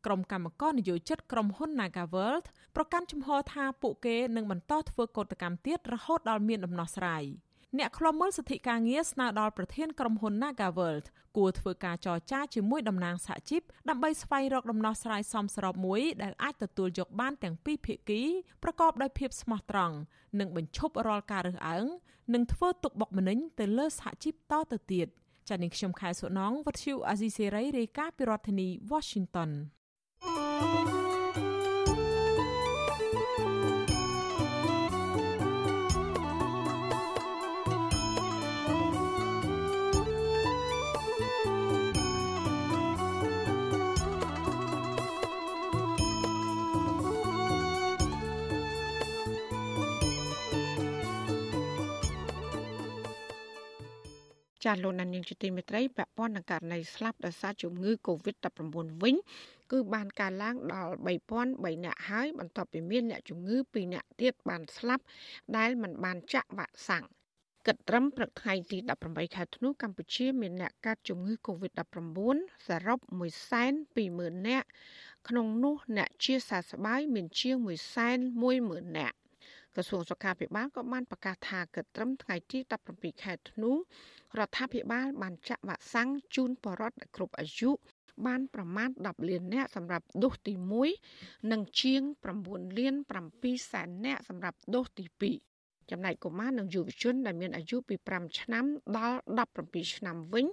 ក្រុមកម្មករនយោជិតក្រុមហ៊ុន Nagaworld ប្រកាន់ជំហរថាពួកគេនឹងបន្តធ្វើកោតកម្មទៀតរហូតដល់មានដំណោះស្រាយ។ អ្នកខ្លំមើលសិទ្ធិការងារស្នើដល់ប្រធានក្រុមហ៊ុន Nagaworld គួរធ្វើការចរចាជាមួយតំណាងសហជីពដើម្បីស្វែងរកដំណោះស្រាយសមស្របមួយដែលអាចទទួលយកបានទាំងពីរភាគីប្រកបដោយភាពស្មោះត្រង់និងបញ្ឈប់រាល់ការរើសអើងនិងធ្វើទុកបុកម្នេញទៅលើសហជីពតទៅទៀតចា៎នាងខ្ញុំខែសុណងវັດឈូអាស៊ីសេរីរាយការណ៍ពីរដ្ឋធានី Washington thank you ចាលោកណានៀងជាទីមេត្រីពាក់ព័ន្ធនឹងករណីស្លាប់ដោយសារជំងឺ Covid-19 វិញគឺបានកើនឡើងដល់3003នាក់ហើយបន្ទាប់ពីមានអ្នកជំងឺ2នាក់ទៀតបានស្លាប់ដែលមិនបានចាក់វ៉ាក់សាំងគិតត្រឹមព្រឹកថ្ងៃទី18ខែធ្នូកម្ពុជាមានអ្នកកើតជំងឺ Covid-19 សរុប120,000នាក់ក្នុងនោះអ្នកជាសះស្បើយមានជាង110,000នាក់ ក្រសួងសុខាភិបាលក៏បានប្រកាសថាគិតត្រឹមថ្ងៃទី17ខែធ្នូរដ្ឋាភិបាលបានចាក់វ៉ាក់សាំងជូនបរិវត្តគ្រប់អាយុបានប្រមាណ10លាននាក់សម្រាប់ដូសទី1និងជាង9លាន7សែននាក់សម្រាប់ដូសទី2ចំណែកកុមារនិងយុវជនដែលមានអាយុពី5ឆ្នាំដល់17ឆ្នាំវិញ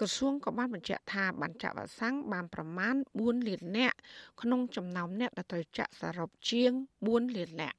ក្រសួងក៏បានបញ្ជាក់ថាបានចាក់វ៉ាក់សាំងបានប្រមាណ4លាននាក់ក្នុងចំណោមអ្នកដែលត្រូវចាក់សរុបជាង4លាននាក់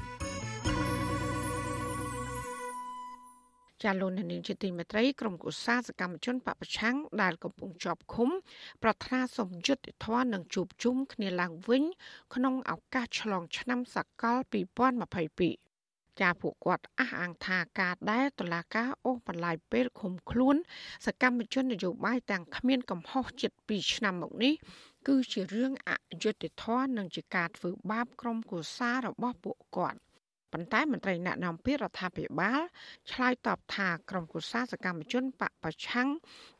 ចាលោកនាងជាទីមេត្រីក្រុមគូសាសកម្មជនបពប្រឆាំងដែលកំពុងជាប់ឃុំ ប្រាថ្នាសូមយុត្តិធម៌និងជួបជុំគ្នាឡើងវិញ ក្នុងឱកាសឆ្លងឆ្នាំសកល2022ចាពួកគាត់អះអាងថាការដែលតឡាការអូសបន្លាយពេលឃុំខ្លួន សកម្មជននយោបាយទាំងគ្មានកំហុសជិត2ឆ្នាំមកនេះគឺជារឿងអយុត្តិធម៌និងជាការធ្វើបាបក្រុមគូសារបស់ពួកគាត់ ប៉ុន្តែមន្ត្រីអ្នកនាំពាក្យរដ្ឋាភិបាលឆ្លើយតបថាក្រមគូសាសកម្មជនបពប្រឆាំង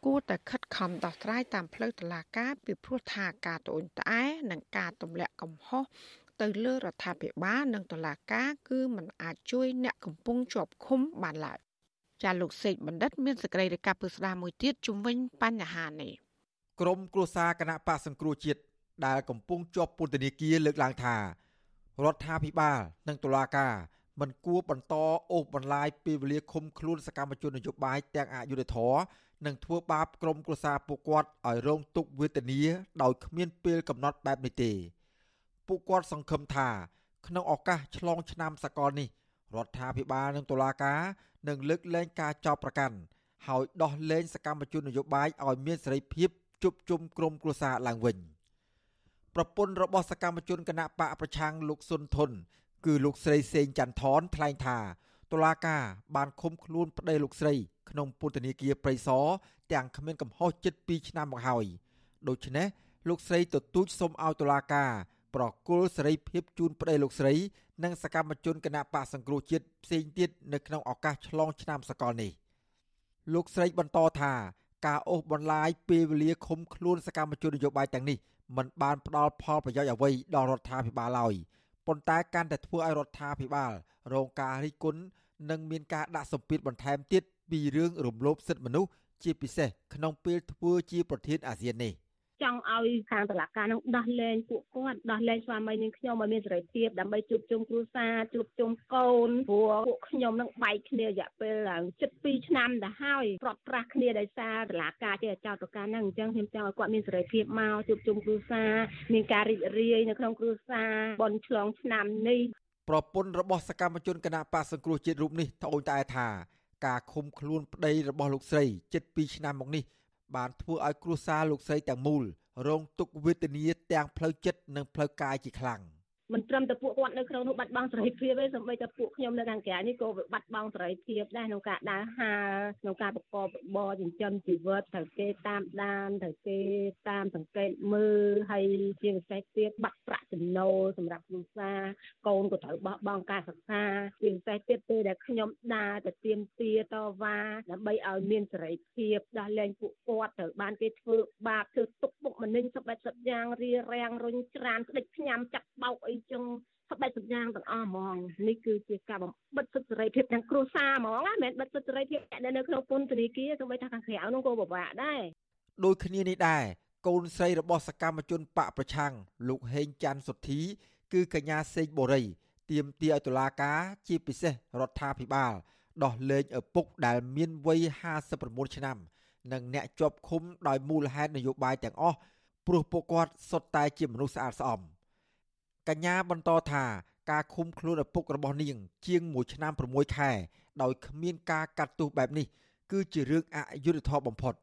គួរតែខិតខំដោះស្រាយតាមផ្លូវតុលាការពីព្រោះថាការត្អូញត្អែនិងការទម្លាក់កំហុសទៅលើរដ្ឋាភិបាលនិងតុលាការគឺมันអាចជួយអ្នកកំពុងជាប់ឃុំបានឡើយចាលោកសេកបណ្ឌិត មានសេចក្តីរាយការណ៍ពឹស្ដារមួយទៀតជំវិញបញ្ហានេះក្រមគ្រួសារគណៈបកសង្គ្រោះជាតិដែលកំពុងជាប់ពន្ធនាគារលើកឡើងថា រដ្ឋាភិបាល និងតុលាការមិនគួរបន្តអូសបន្លាយពេលវេលាឃុំខ្លួនសកម្មជននយោបាយទាំងអយុធធរនិងធ្វើបាបក្រុមគ្រួសារពួកគាត់ឲ្យរងទុក្ខវេទនាដោយគ្មានពេលកំណត់បែបនេះទេពួកគាត់សង្ឃឹមថា ក្នុងឱកាសឆ្លងឆ្នាំសកលនេះរដ្ឋាភិបាលនិងតុលាការនឹងលើកលែងការចោទប្រកាន់ហើយដោះលែងសកម្មជននយោបាយឲ្យមានសេរីភាពជួបជុំក្រុមគ្រួសារឡើងវិញ ប្រពន្ធរបស់សកម្មជនគណៈបកប្រឆាំងលោកសុនធនគឺលោកស្រីសេងចន្ទថនថ្លែងថាតុលាការបានឃុំខ្លួនប្តីលោកស្រី ក្នុងពន្ធនាគារព្រៃសរទាំងគ្មានកំហុសជិត2ឆ្នាំមកហើយដូច្នេះលោកស្រីទទូចសូមឲ្យតុលាការប្រគល់សេរីភាពជូនប្តីលោកស្រី និងសកម្មជនគណៈបកសង្គ្រោះជាតិផ្សេងទៀតនៅក្នុងឱកាសឆ្លងឆ្នាំសកលនេះលោកស្រីបន្តថាការអូសបន្លាយពេលវេលាឃុំខ្លួនសកម្មជននយោបាយទាំងនេះ មិនបានផ្ដល់ផលប្រយោជន៍អ្វីដល់រដ្ឋាភិបាលឡើយប៉ុន្តែកាន់តែធ្វើឲ្យរដ្ឋាភិបាលរងការរិះគន់និងមានការដាក់សម្ពាធបន្ថែមទៀតពីរឿងរំលោភសិទ្ធិមនុស្សជាពិសេសក្នុងពេលធ្វើជាប្រធានអាស៊ាននេះ។ ចង់ឲ្យខាងតុលាការនឹងដោះលែងពួកគាត់ដោះលែងស្វាមីនាងខ្ញុំឲ្យមានសេរីភាពដើម្បីជួបជុំគ្រួសារជួបជុំកូនព្រោះពួកខ្ញុំនឹងបែកគ្នារយៈពេល72ឆ្នាំទៅហើយប្រត់ប្រាស់គ្នាដោយសារតុលាការជាចោតប្រការហ្នឹងអញ្ចឹងខ្ញុំចង់ឲ្យគាត់មានសេរីភាពមកជួបជុំគ្រួសារមានការរីករាយនៅក្នុងគ្រួសារបនឆ្លងឆ្នាំនេះប្រពន្ធរបស់សកម្មជនគណៈបកសង្គ្រោះជាតិរូបនេះត្អូញត្អែថាការឃុំខ្លួនប្តីរបស់លោកស្រីជិត2ឆ្នាំមកនេះ បានធ្វើឲ្យគ្រួសារលោកស្រីទាំងមូលរងទុក្ខវេទនាទាំងផ្លូវចិត្តនិងផ្លូវកាយជាខ្លាំង។ មិនត្រឹមតែពួកគាត់នៅក្នុងនោះបាត់បង់សេរីភាពទេសូម្បីតែពួកខ្ញុំនៅខាងក្រៅនេះក៏បាត់បង់សេរីភាពដែរក្នុងការដើរហើរក្នុងការប្រកបរបរចិញ្ចឹមជីវិតត្រូវគេតាមដានត្រូវគេតាមសង្កេតមើលហើយជាពិសេសទៀតបាត់ប្រាក់ចំណូលសម្រាប់គ្រួសារកូនក៏ត្រូវបោះបង់ការសិក្សាជាពិសេសទៀតពេលដែលខ្ញុំដើរទៅទៀមទាតវ៉ាដើម្បីឲ្យមានសេរីភាពដោះលែងពួកគាត់ត្រូវបានគេធ្វើបាបធ្វើទុកបុកម្នេញសពបែបសពយ៉ាងរារាំងរុញច្រានស្ដេចផ្ញើចាក់បោកអីចឹងសបែបសញ្ញាទាំងអស់ហ្មងនេះគឺជាការបំបិទសិទ្ធិសេរីភាពទាំងគ្រួសារហ្មងណាមិនមែនបិទសិទ្ធិសេរីភាពនៅក្នុងពន្ធនាគារសូម្បីថាខាងក្រៅនោះក៏ពិបាកដែរដូចគ្នានេះដែរកូនស្រីរបស់សកម្មជនបកប្រឆាំងលោកហេងច័ន្ទសុធី គឺកញ្ញាសេងបូរីទាមទារឲ្យតុលាការជាពិសេសរដ្ឋាភិបាលដោះលែងឪពុកដែលមានវ័យ59ឆ្នាំ និងអ្នកជាប់ឃុំដោយមូលហេតុនយោបាយទាំងអស់ព្រោះពួកគាត់សុទ្ធតែជាមនុស្សស្អាតស្អំ។ កញ្ញាបន្តថាការឃុំខ្លួនឪពុករបស់នាង ជាង1ឆ្នាំ6ខែ ដោយគ្មានការកាត់ទោសបែបនេះ គឺជារឿងអយុត្តិធម៌បំផុត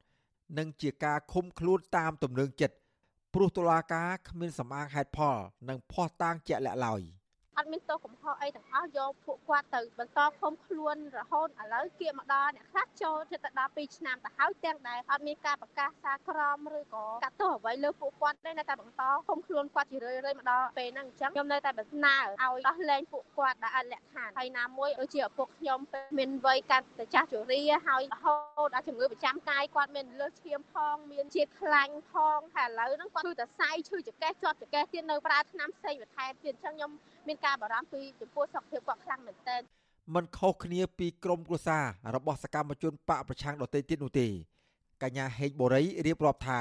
និងជាការឃុំខ្លួនតាមទំនឹងចិត្តព្រោះតុលាការគ្មានសម្អាងហេតុផល និងភ័ស្តុតាងជាក់លាក់ឡើយ។ អត់មានទោសកំហុសអីទាំងអស់យកពួកគាត់ទៅបន្តឃុំខ្លួនរហូតឥឡូវគៀកមកដល់អ្នកខ្លះចូលទៅដល់2ឆ្នាំទៅហើយទាំងដែលអត់មានការប្រកាសសារក្រមឬក៏កាត់ទោសអ្វីលើពួកគាត់ទេនៅតែបន្តឃុំខ្លួនគាត់ជារឿយៗមកដល់ពេលហ្នឹងអញ្ចឹងខ្ញុំនៅតែបំណើឲ្យដោះលែងពួកគាត់ដែលអត់លក្ខខណ្ឌហើយណាមួយដូចជាឪពុកខ្ញុំមានវ័យកាន់តែចាស់ជរាហើយរហូតដល់ជំងឺប្រចាំកាយគាត់មានលើសឈាមផងមានជាតិខ្លាញ់ផងហើយឥឡូវហ្នឹងគាត់គឺតែសាយឈឺចង្កេះជាប់ចង្កេះទៀតនៅប្រើថ្នាំផ្សេងបន្ថែមទៀតអញ្ចឹងខ្ញុំ មានការបារម្ភពីចំពោះសុខភាពគាត់ខ្លាំងមែនទែនมันខុសគ្នាពីក្រមគ្រួសាររបស់សកម្មជនបកប្រឆាំងដទៃទៀតនោះទេកញ្ញាហេងបូរីរៀបរាប់ថា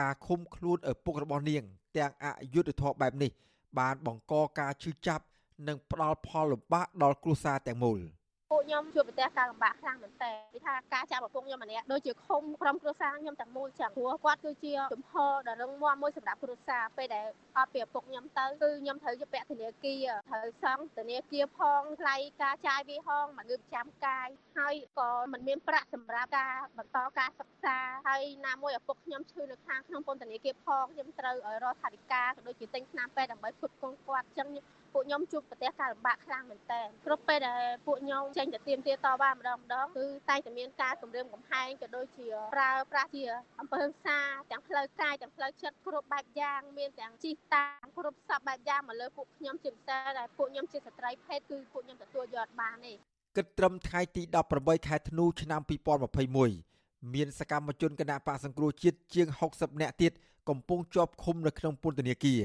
ការឃុំខ្លួនឪពុករបស់នាង ទាំងអយុធធម៌បែបនេះ បានបង្កការឈឺចាប់ និងផ្ដល់ផលលំបាកដល់គ្រួសារទាំងមូល។ ពួកខ្ញុំជួបប្រទះការលំបាកខ្លាំងមែនតើគឺថាការចាប់ឪពុកខ្ញុំម្នាក់ដូចជាឃុំក្រុមគ្រួសារខ្ញុំទាំងមូលចឹងព្រោះគាត់គឺជាជំហរដ៏រឹងមាំមួយសម្រាប់គ្រួសារពេលដែលអត់ពីឪពុកខ្ញុំទៅគឺខ្ញុំត្រូវជាពាក់ធនាគារត្រូវសង់ធនាគារផងថ្លៃការចាយវាហងមកងើបប្រចាំកាយហើយក៏មិនមានប្រាក់សម្រាប់ការបន្តការសិក្សាហើយណាមួយឪពុកខ្ញុំឈឺនៅខាងក្នុងពន្ធនាគារផងខ្ញុំត្រូវឲ្យរកថវិកាក៏ដូចជាទិញថ្នាំពេទ្យដើម្បីផ្គត់ផ្គង់គាត់ចឹងពួកខ្ញុំជួបប្រទះការលំបាកខ្លាំងមែនតើគ្រប់ពេលដែលពួកខ្ញុំចេញទៅទៀមទាតវ៉ាម្ដងម្ដងគឺតែងតែមានការគម្រាមកំហែងក៏ដូចជាប្រើប្រាស់ជាអំពើហិង្សាទាំងផ្លូវកាយទាំងផ្លូវចិត្តគ្រប់បែបយ៉ាងមានទាំងជីកតាមគ្រប់សពបែបយ៉ាងមកលើពួកខ្ញុំជាពិសេសដែលពួកខ្ញុំជាស្ត្រីភេទគឺពួកខ្ញុំទទួលយកបានទេគិតត្រឹមថ្ងៃទី18ខែធ្នូឆ្នាំ2021មានសកម្មជនគណៈបកសង្គ្រោះជាតិជាង60នាក់ទៀតកំពុងជាប់ឃុំនៅក្នុងពន្ធនាគារ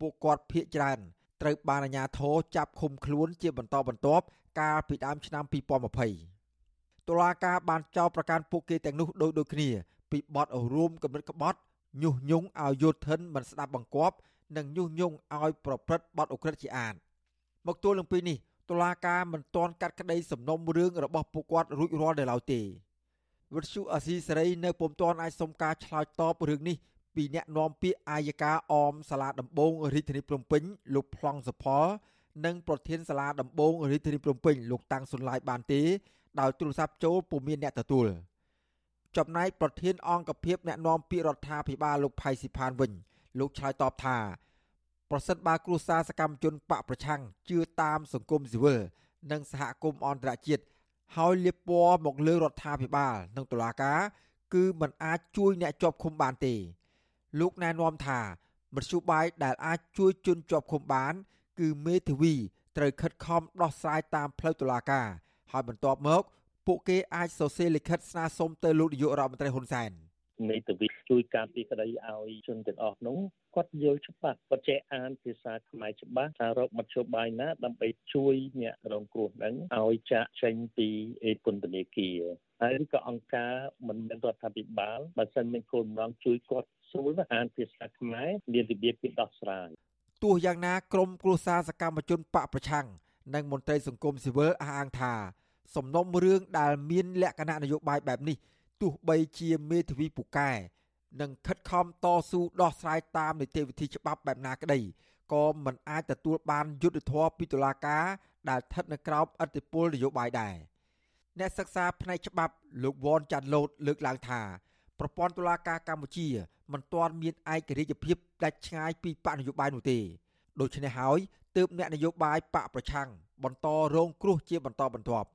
ពួកគាត់ភ័យច្រើន ត្រូវបានអាជ្ញាធរចាប់ឃុំខ្លួនជាបន្តបន្ទាប់កាលពីដើមឆ្នាំ2020តុលាការបានចោទប្រកាន់ពួកគេទាំងនោះដោយដូចគ្នា ពីបទរួមគំនិតក្បត់ញុះញង់ឲ្យយោធិនមិនស្ដាប់បង្គាប់និងញុះញង់ឲ្យប្រព្រឹត្តបទឧក្រិដ្ឋជាអាតមកទល់នឹងពេលនេះតុលាការមិនទាន់កាត់ក្តីសំណុំរឿងរបស់ពួកគាត់រួចរាល់នៅឡើយទេវិទ្យុអាស៊ីសេរីនៅពុំទាន់អាចសុំការឆ្លើយតបរឿងនេះ ពីអ្នកនាំពាក្យអាយកាអមសាលាដំបងរាជធានីភ្នំពេញលោកប្លង់សុផលនិងប្រធានសាលាដំបងរាជធានីភ្នំពេញលោកតាំងសុនឡាយបានទេដោយទូរស័ព្ទចូលពុំមានអ្នកទទួលចំណែកប្រធានអង្គភិបអ្នកនាំពាក្យរដ្ឋាភិបាលលោកផៃស៊ីផានវិញ លោកឆ្លើយតបថាប្រសិនបើគ្រួសារសកម្មជនបកប្រឆាំងជឿតាមសង្គមស៊ីវិលនិងសហគមន៍អន្តរជាតិហើយលៀបពណ៌មកលើរដ្ឋាភិបាល និងតុលាការគឺมันអាចជួយអ្នកជាប់ឃុំបានទេ លោកណែនាំថាមធ្យោបាយដែលអាចជួយជនជាប់ឃុំបាន គឺមេធាវីត្រូវខិតខំដោះស្រាយតាមផ្លូវតុលាការហើយបន្ទាប់មក ពួកគេអាចសរសេរលិខិតស្នើសុំទៅលោកនាយករដ្ឋមន្ត្រីហ៊ុនសែន មេធាវីជួយការពារក្តីឲ្យជនទាំងអស់នោះគាត់យល់ច្បាស់គាត់ចេះអានភាសាខ្មែរច្បាស់ថារកមធ្យោបាយណា ដើម្បីជួយអ្នករងគ្រោះហ្នឹងឲ្យចាក់ចេញពីពន្ធនាគារហើយក៏អង្គការមិនមែនរដ្ឋាភិបាលបើសិនមានគោលបំណងជួយគាត់ស្រួលអានភាសាខ្មែរមានរបៀបពីដោះស្រាយទោះយ៉ាងណាក្រមគ្រួសារសកម្មជនបកប្រឆាំងនិងមន្ត្រីសង្គមស៊ីវិលអះអាងថា សំណុំរឿងដែលមានលក្ខណៈនយោបាយបែបនេះ ទោះបីជាមេធាវីពូកែនិងខិតខំតស៊ូដោះស្រាយតាមនីតិវិធីច្បាប់បែបណាក្តីក៏មិនអាចទទួលបានយុត្តិធម៌ពីតុលាការដែលស្ថិតនៅក្រោមឥទ្ធិពលនយោបាយដែរអ្នកសិក្សាផ្នែកច្បាប់លោកវ៉នចាន់ឡូតលើកឡើងថាប្រព័ន្ធតុលាការកម្ពុជាមិនទាន់មានឯករាជ្យភាពដាច់ឆ្ងាយពីបកនយោបាយនោះទេដូច្នេះហើយទើបអ្នកនយោបាយបកប្រឆាំងបន្តរងគ្រោះជាបន្តបន្ទាប់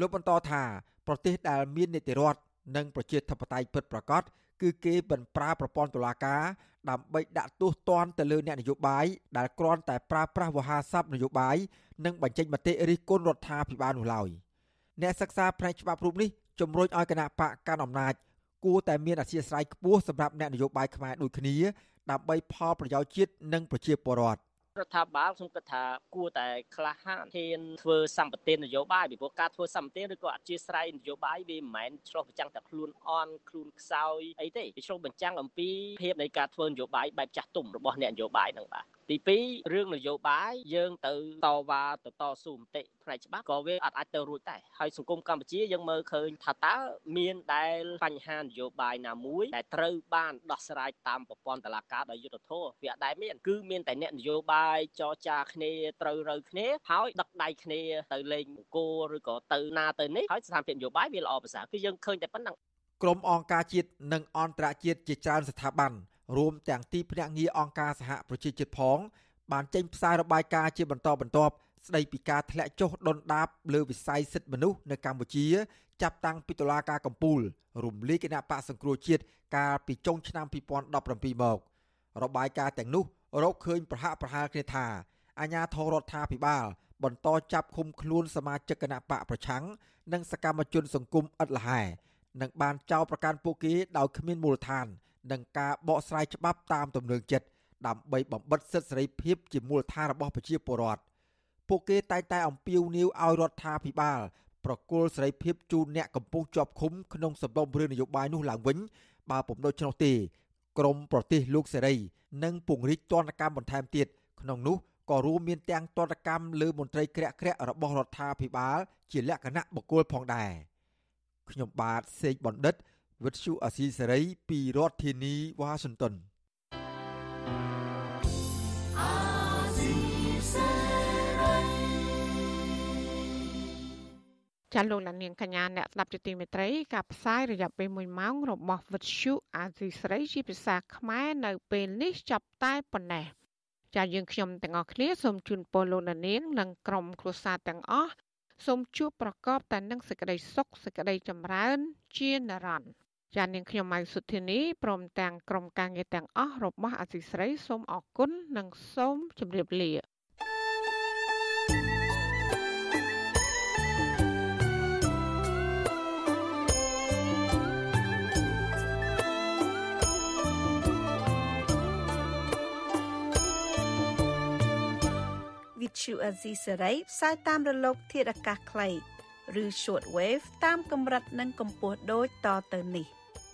លោកបន្តថាប្រទេសដែលមាននីតិរដ្ឋ និងប្រជាធិបតេយ្យពិតប្រាកដគឺគេមិនប្រើប្រព័ន្ធតុលាការដើម្បីដាក់ទោសទណ្ឌទៅលើអ្នកនយោបាយដែលគ្រាន់តែប្រើប្រាស់វោហារស័ព្ទនយោបាយនិងបញ្ចេញមតិរិះគន់រដ្ឋាភិបាលនោះឡើយអ្នកសិក្សាផ្នែកច្បាប់រូបនេះជំរុញឲ្យគណៈបកកាន់អំណាចគួរតែមានអធិស្ឋានខ្ពស់សម្រាប់អ្នកនយោបាយខ្មែរដូចគ្នាដើម្បីផលប្រយោជន៍ជាតិនិងប្រជាពលរដ្ឋ រដ្ឋាភិបាលខ្ញុំគិតថាគួរតែក្លាហានធានធ្វើសម្បទាននយោបាយពីព្រោះការធ្វើសម្បទានឬក៏អធិស្ឋាននយោបាយវាមិនមែនឆ្លោះបញ្ចាំងតែខ្លួនអន់ខ្លួនខ្សោយអីទេវាឆ្លោះបញ្ចាំងអំពីភាពនៃការធ្វើនយោបាយបែបចាស់ទុំរបស់អ្នកនយោបាយហ្នឹងបាទ ទី2រឿងនយោបាយយើងទៅតវ៉ាទៅតស៊ូមតិផ្នែកច្បាប់ក៏វាអត់អាចទៅរួចដែរហើយសង្គមកម្ពុជាយើងមើលឃើញថាតើមានដែលបញ្ហានយោបាយណាមួយដែលត្រូវបានដោះស្រាយតាមប្រព័ន្ធតុលាការដោយយុត្តិធម៌វាអត់ដែលមានគឺមានតែអ្នកនយោបាយចរចាគ្នាត្រូវរើគ្នាហើយដឹកដៃគ្នាទៅលេងអង្គរឬក៏ទៅណាទៅនេះហើយស្ថានភាពនយោបាយវាល្អប្រសើរគឺយើងឃើញតែប៉ុណ្ណឹងក្រុមអង្គការជាតិនិងអន្តរជាតិជាច្រើនស្ថាប័ន រួមទាំងទីភ្នាក់ងារអង្គការសហប្រជាជាតិផង បានចេញផ្សាយរបាយការណ៍ជាបន្តបន្ទាប់ស្ដីពីការធ្លាក់ចុះដុនដាបលើវិស័យសិទ្ធិមនុស្សនៅកម្ពុជា ចាប់តាំងពីតុលាការកំពូលរំលាយគណៈបកសង្គ្រោះជាតិកាលពីចុងឆ្នាំ2017មករបាយការណ៍ទាំងនោះរកឃើញប្រហាក់ប្រហែលគ្នាថាអាញាធររដ្ឋាភិបាល បន្តចាប់ឃុំខ្លួនសមាជិកគណៈបកប្រឆាំងនិងសកម្មជនសង្គមឥតលហែនិងបានចោទប្រកាន់ពួកគេដោយគ្មានមូលដ្ឋាន និងការបកស្រាយច្បាប់តាមទំនឹងចិត្តដើម្បីបំបិទសិទ្ធិសេរីភាពជាមូលដ្ឋានរបស់ប្រជាពលរដ្ឋពួកគេតែងតែអំពាវនាវឲ្យរដ្ឋាភិបាលប្រគល់សេរីភាពជូនអ្នកកំពុងជាប់ឃុំក្នុងសំណុំរឿងនយោបាយនោះឡើងវិញបើពុំដូច្នោះទេក្រមប្រទេសលោកសេរីនឹងពង្រីកទណ្ឌកម្មបន្ថែមទៀតក្នុងនោះក៏រួមមានទាំងទណ្ឌកម្មលើមន្ត្រីក្រាក់ក្រាក់របស់រដ្ឋាភិបាល ជាលក្ខណៈបុគ្គលផងដែរខ្ញុំបាទសេកបណ្ឌិត វិទ្យុអាស៊ីសេរីពីរដ្ឋធានីវ៉ាស៊ីនតោនចាលោកលានកញ្ញាអ្នកស្ដាប់ជាទីមេត្រីការផ្សាយរយៈពេល1ម៉ោងរបស់វិទ្យុអាស៊ីសេរីជាភាសាខ្មែរនៅពេលនេះចាប់តែប៉ុណ្ណេះចាយើងខ្ញុំទាំងអស់គ្នាសូមជូនពរលោកនាងនិងក្រុមគ្រួសារទាំងអស់សូមជួបប្រកបតែនឹងសេចក្តីសុខសេចក្តីចម្រើនជានិរន្តរ៍ ចានាងខ្ញុំម៉ៃសុធានីព្រមទាំងក្រុមការងារទាំងអស់របស់អសីស្រីសូមអរគុណនិងសូមជម្រាបលាវិទ្យុអេស៊ីសេរីផ្សាយតាមរលក ធាតុអាកាសខ្លីឬ short wave តាមកម្រិតនិងកម្ពស់ដូចតទៅនេះ។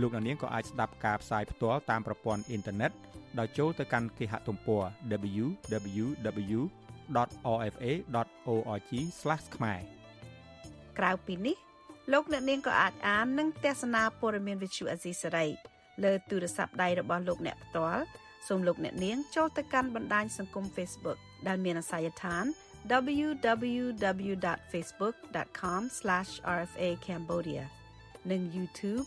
លោកអ្នកនាងក៏អាចស្ដាប់ការផ្សាយផ្ទាល់តាមប្រព័ន្ធអ៊ីនធឺណិតដោយចូលទៅកាន់គេហទំព័រ www.rfa.org/ ខ្មែរក្រៅពីនេះលោកអ្នកនាងក៏អាចអាននិងទស្សនាព័ត៌មាន Visual Asia សេរីលើទូរស័ព្ទដៃរបស់លោកអ្នកផ្ទាល់សូមលោកអ្នកនាងចូលទៅកាន់បណ្ដាញសង្គម Facebook ដែលមានអាសយដ្ឋាន www.facebook.com/rfa.cambodia និង YouTube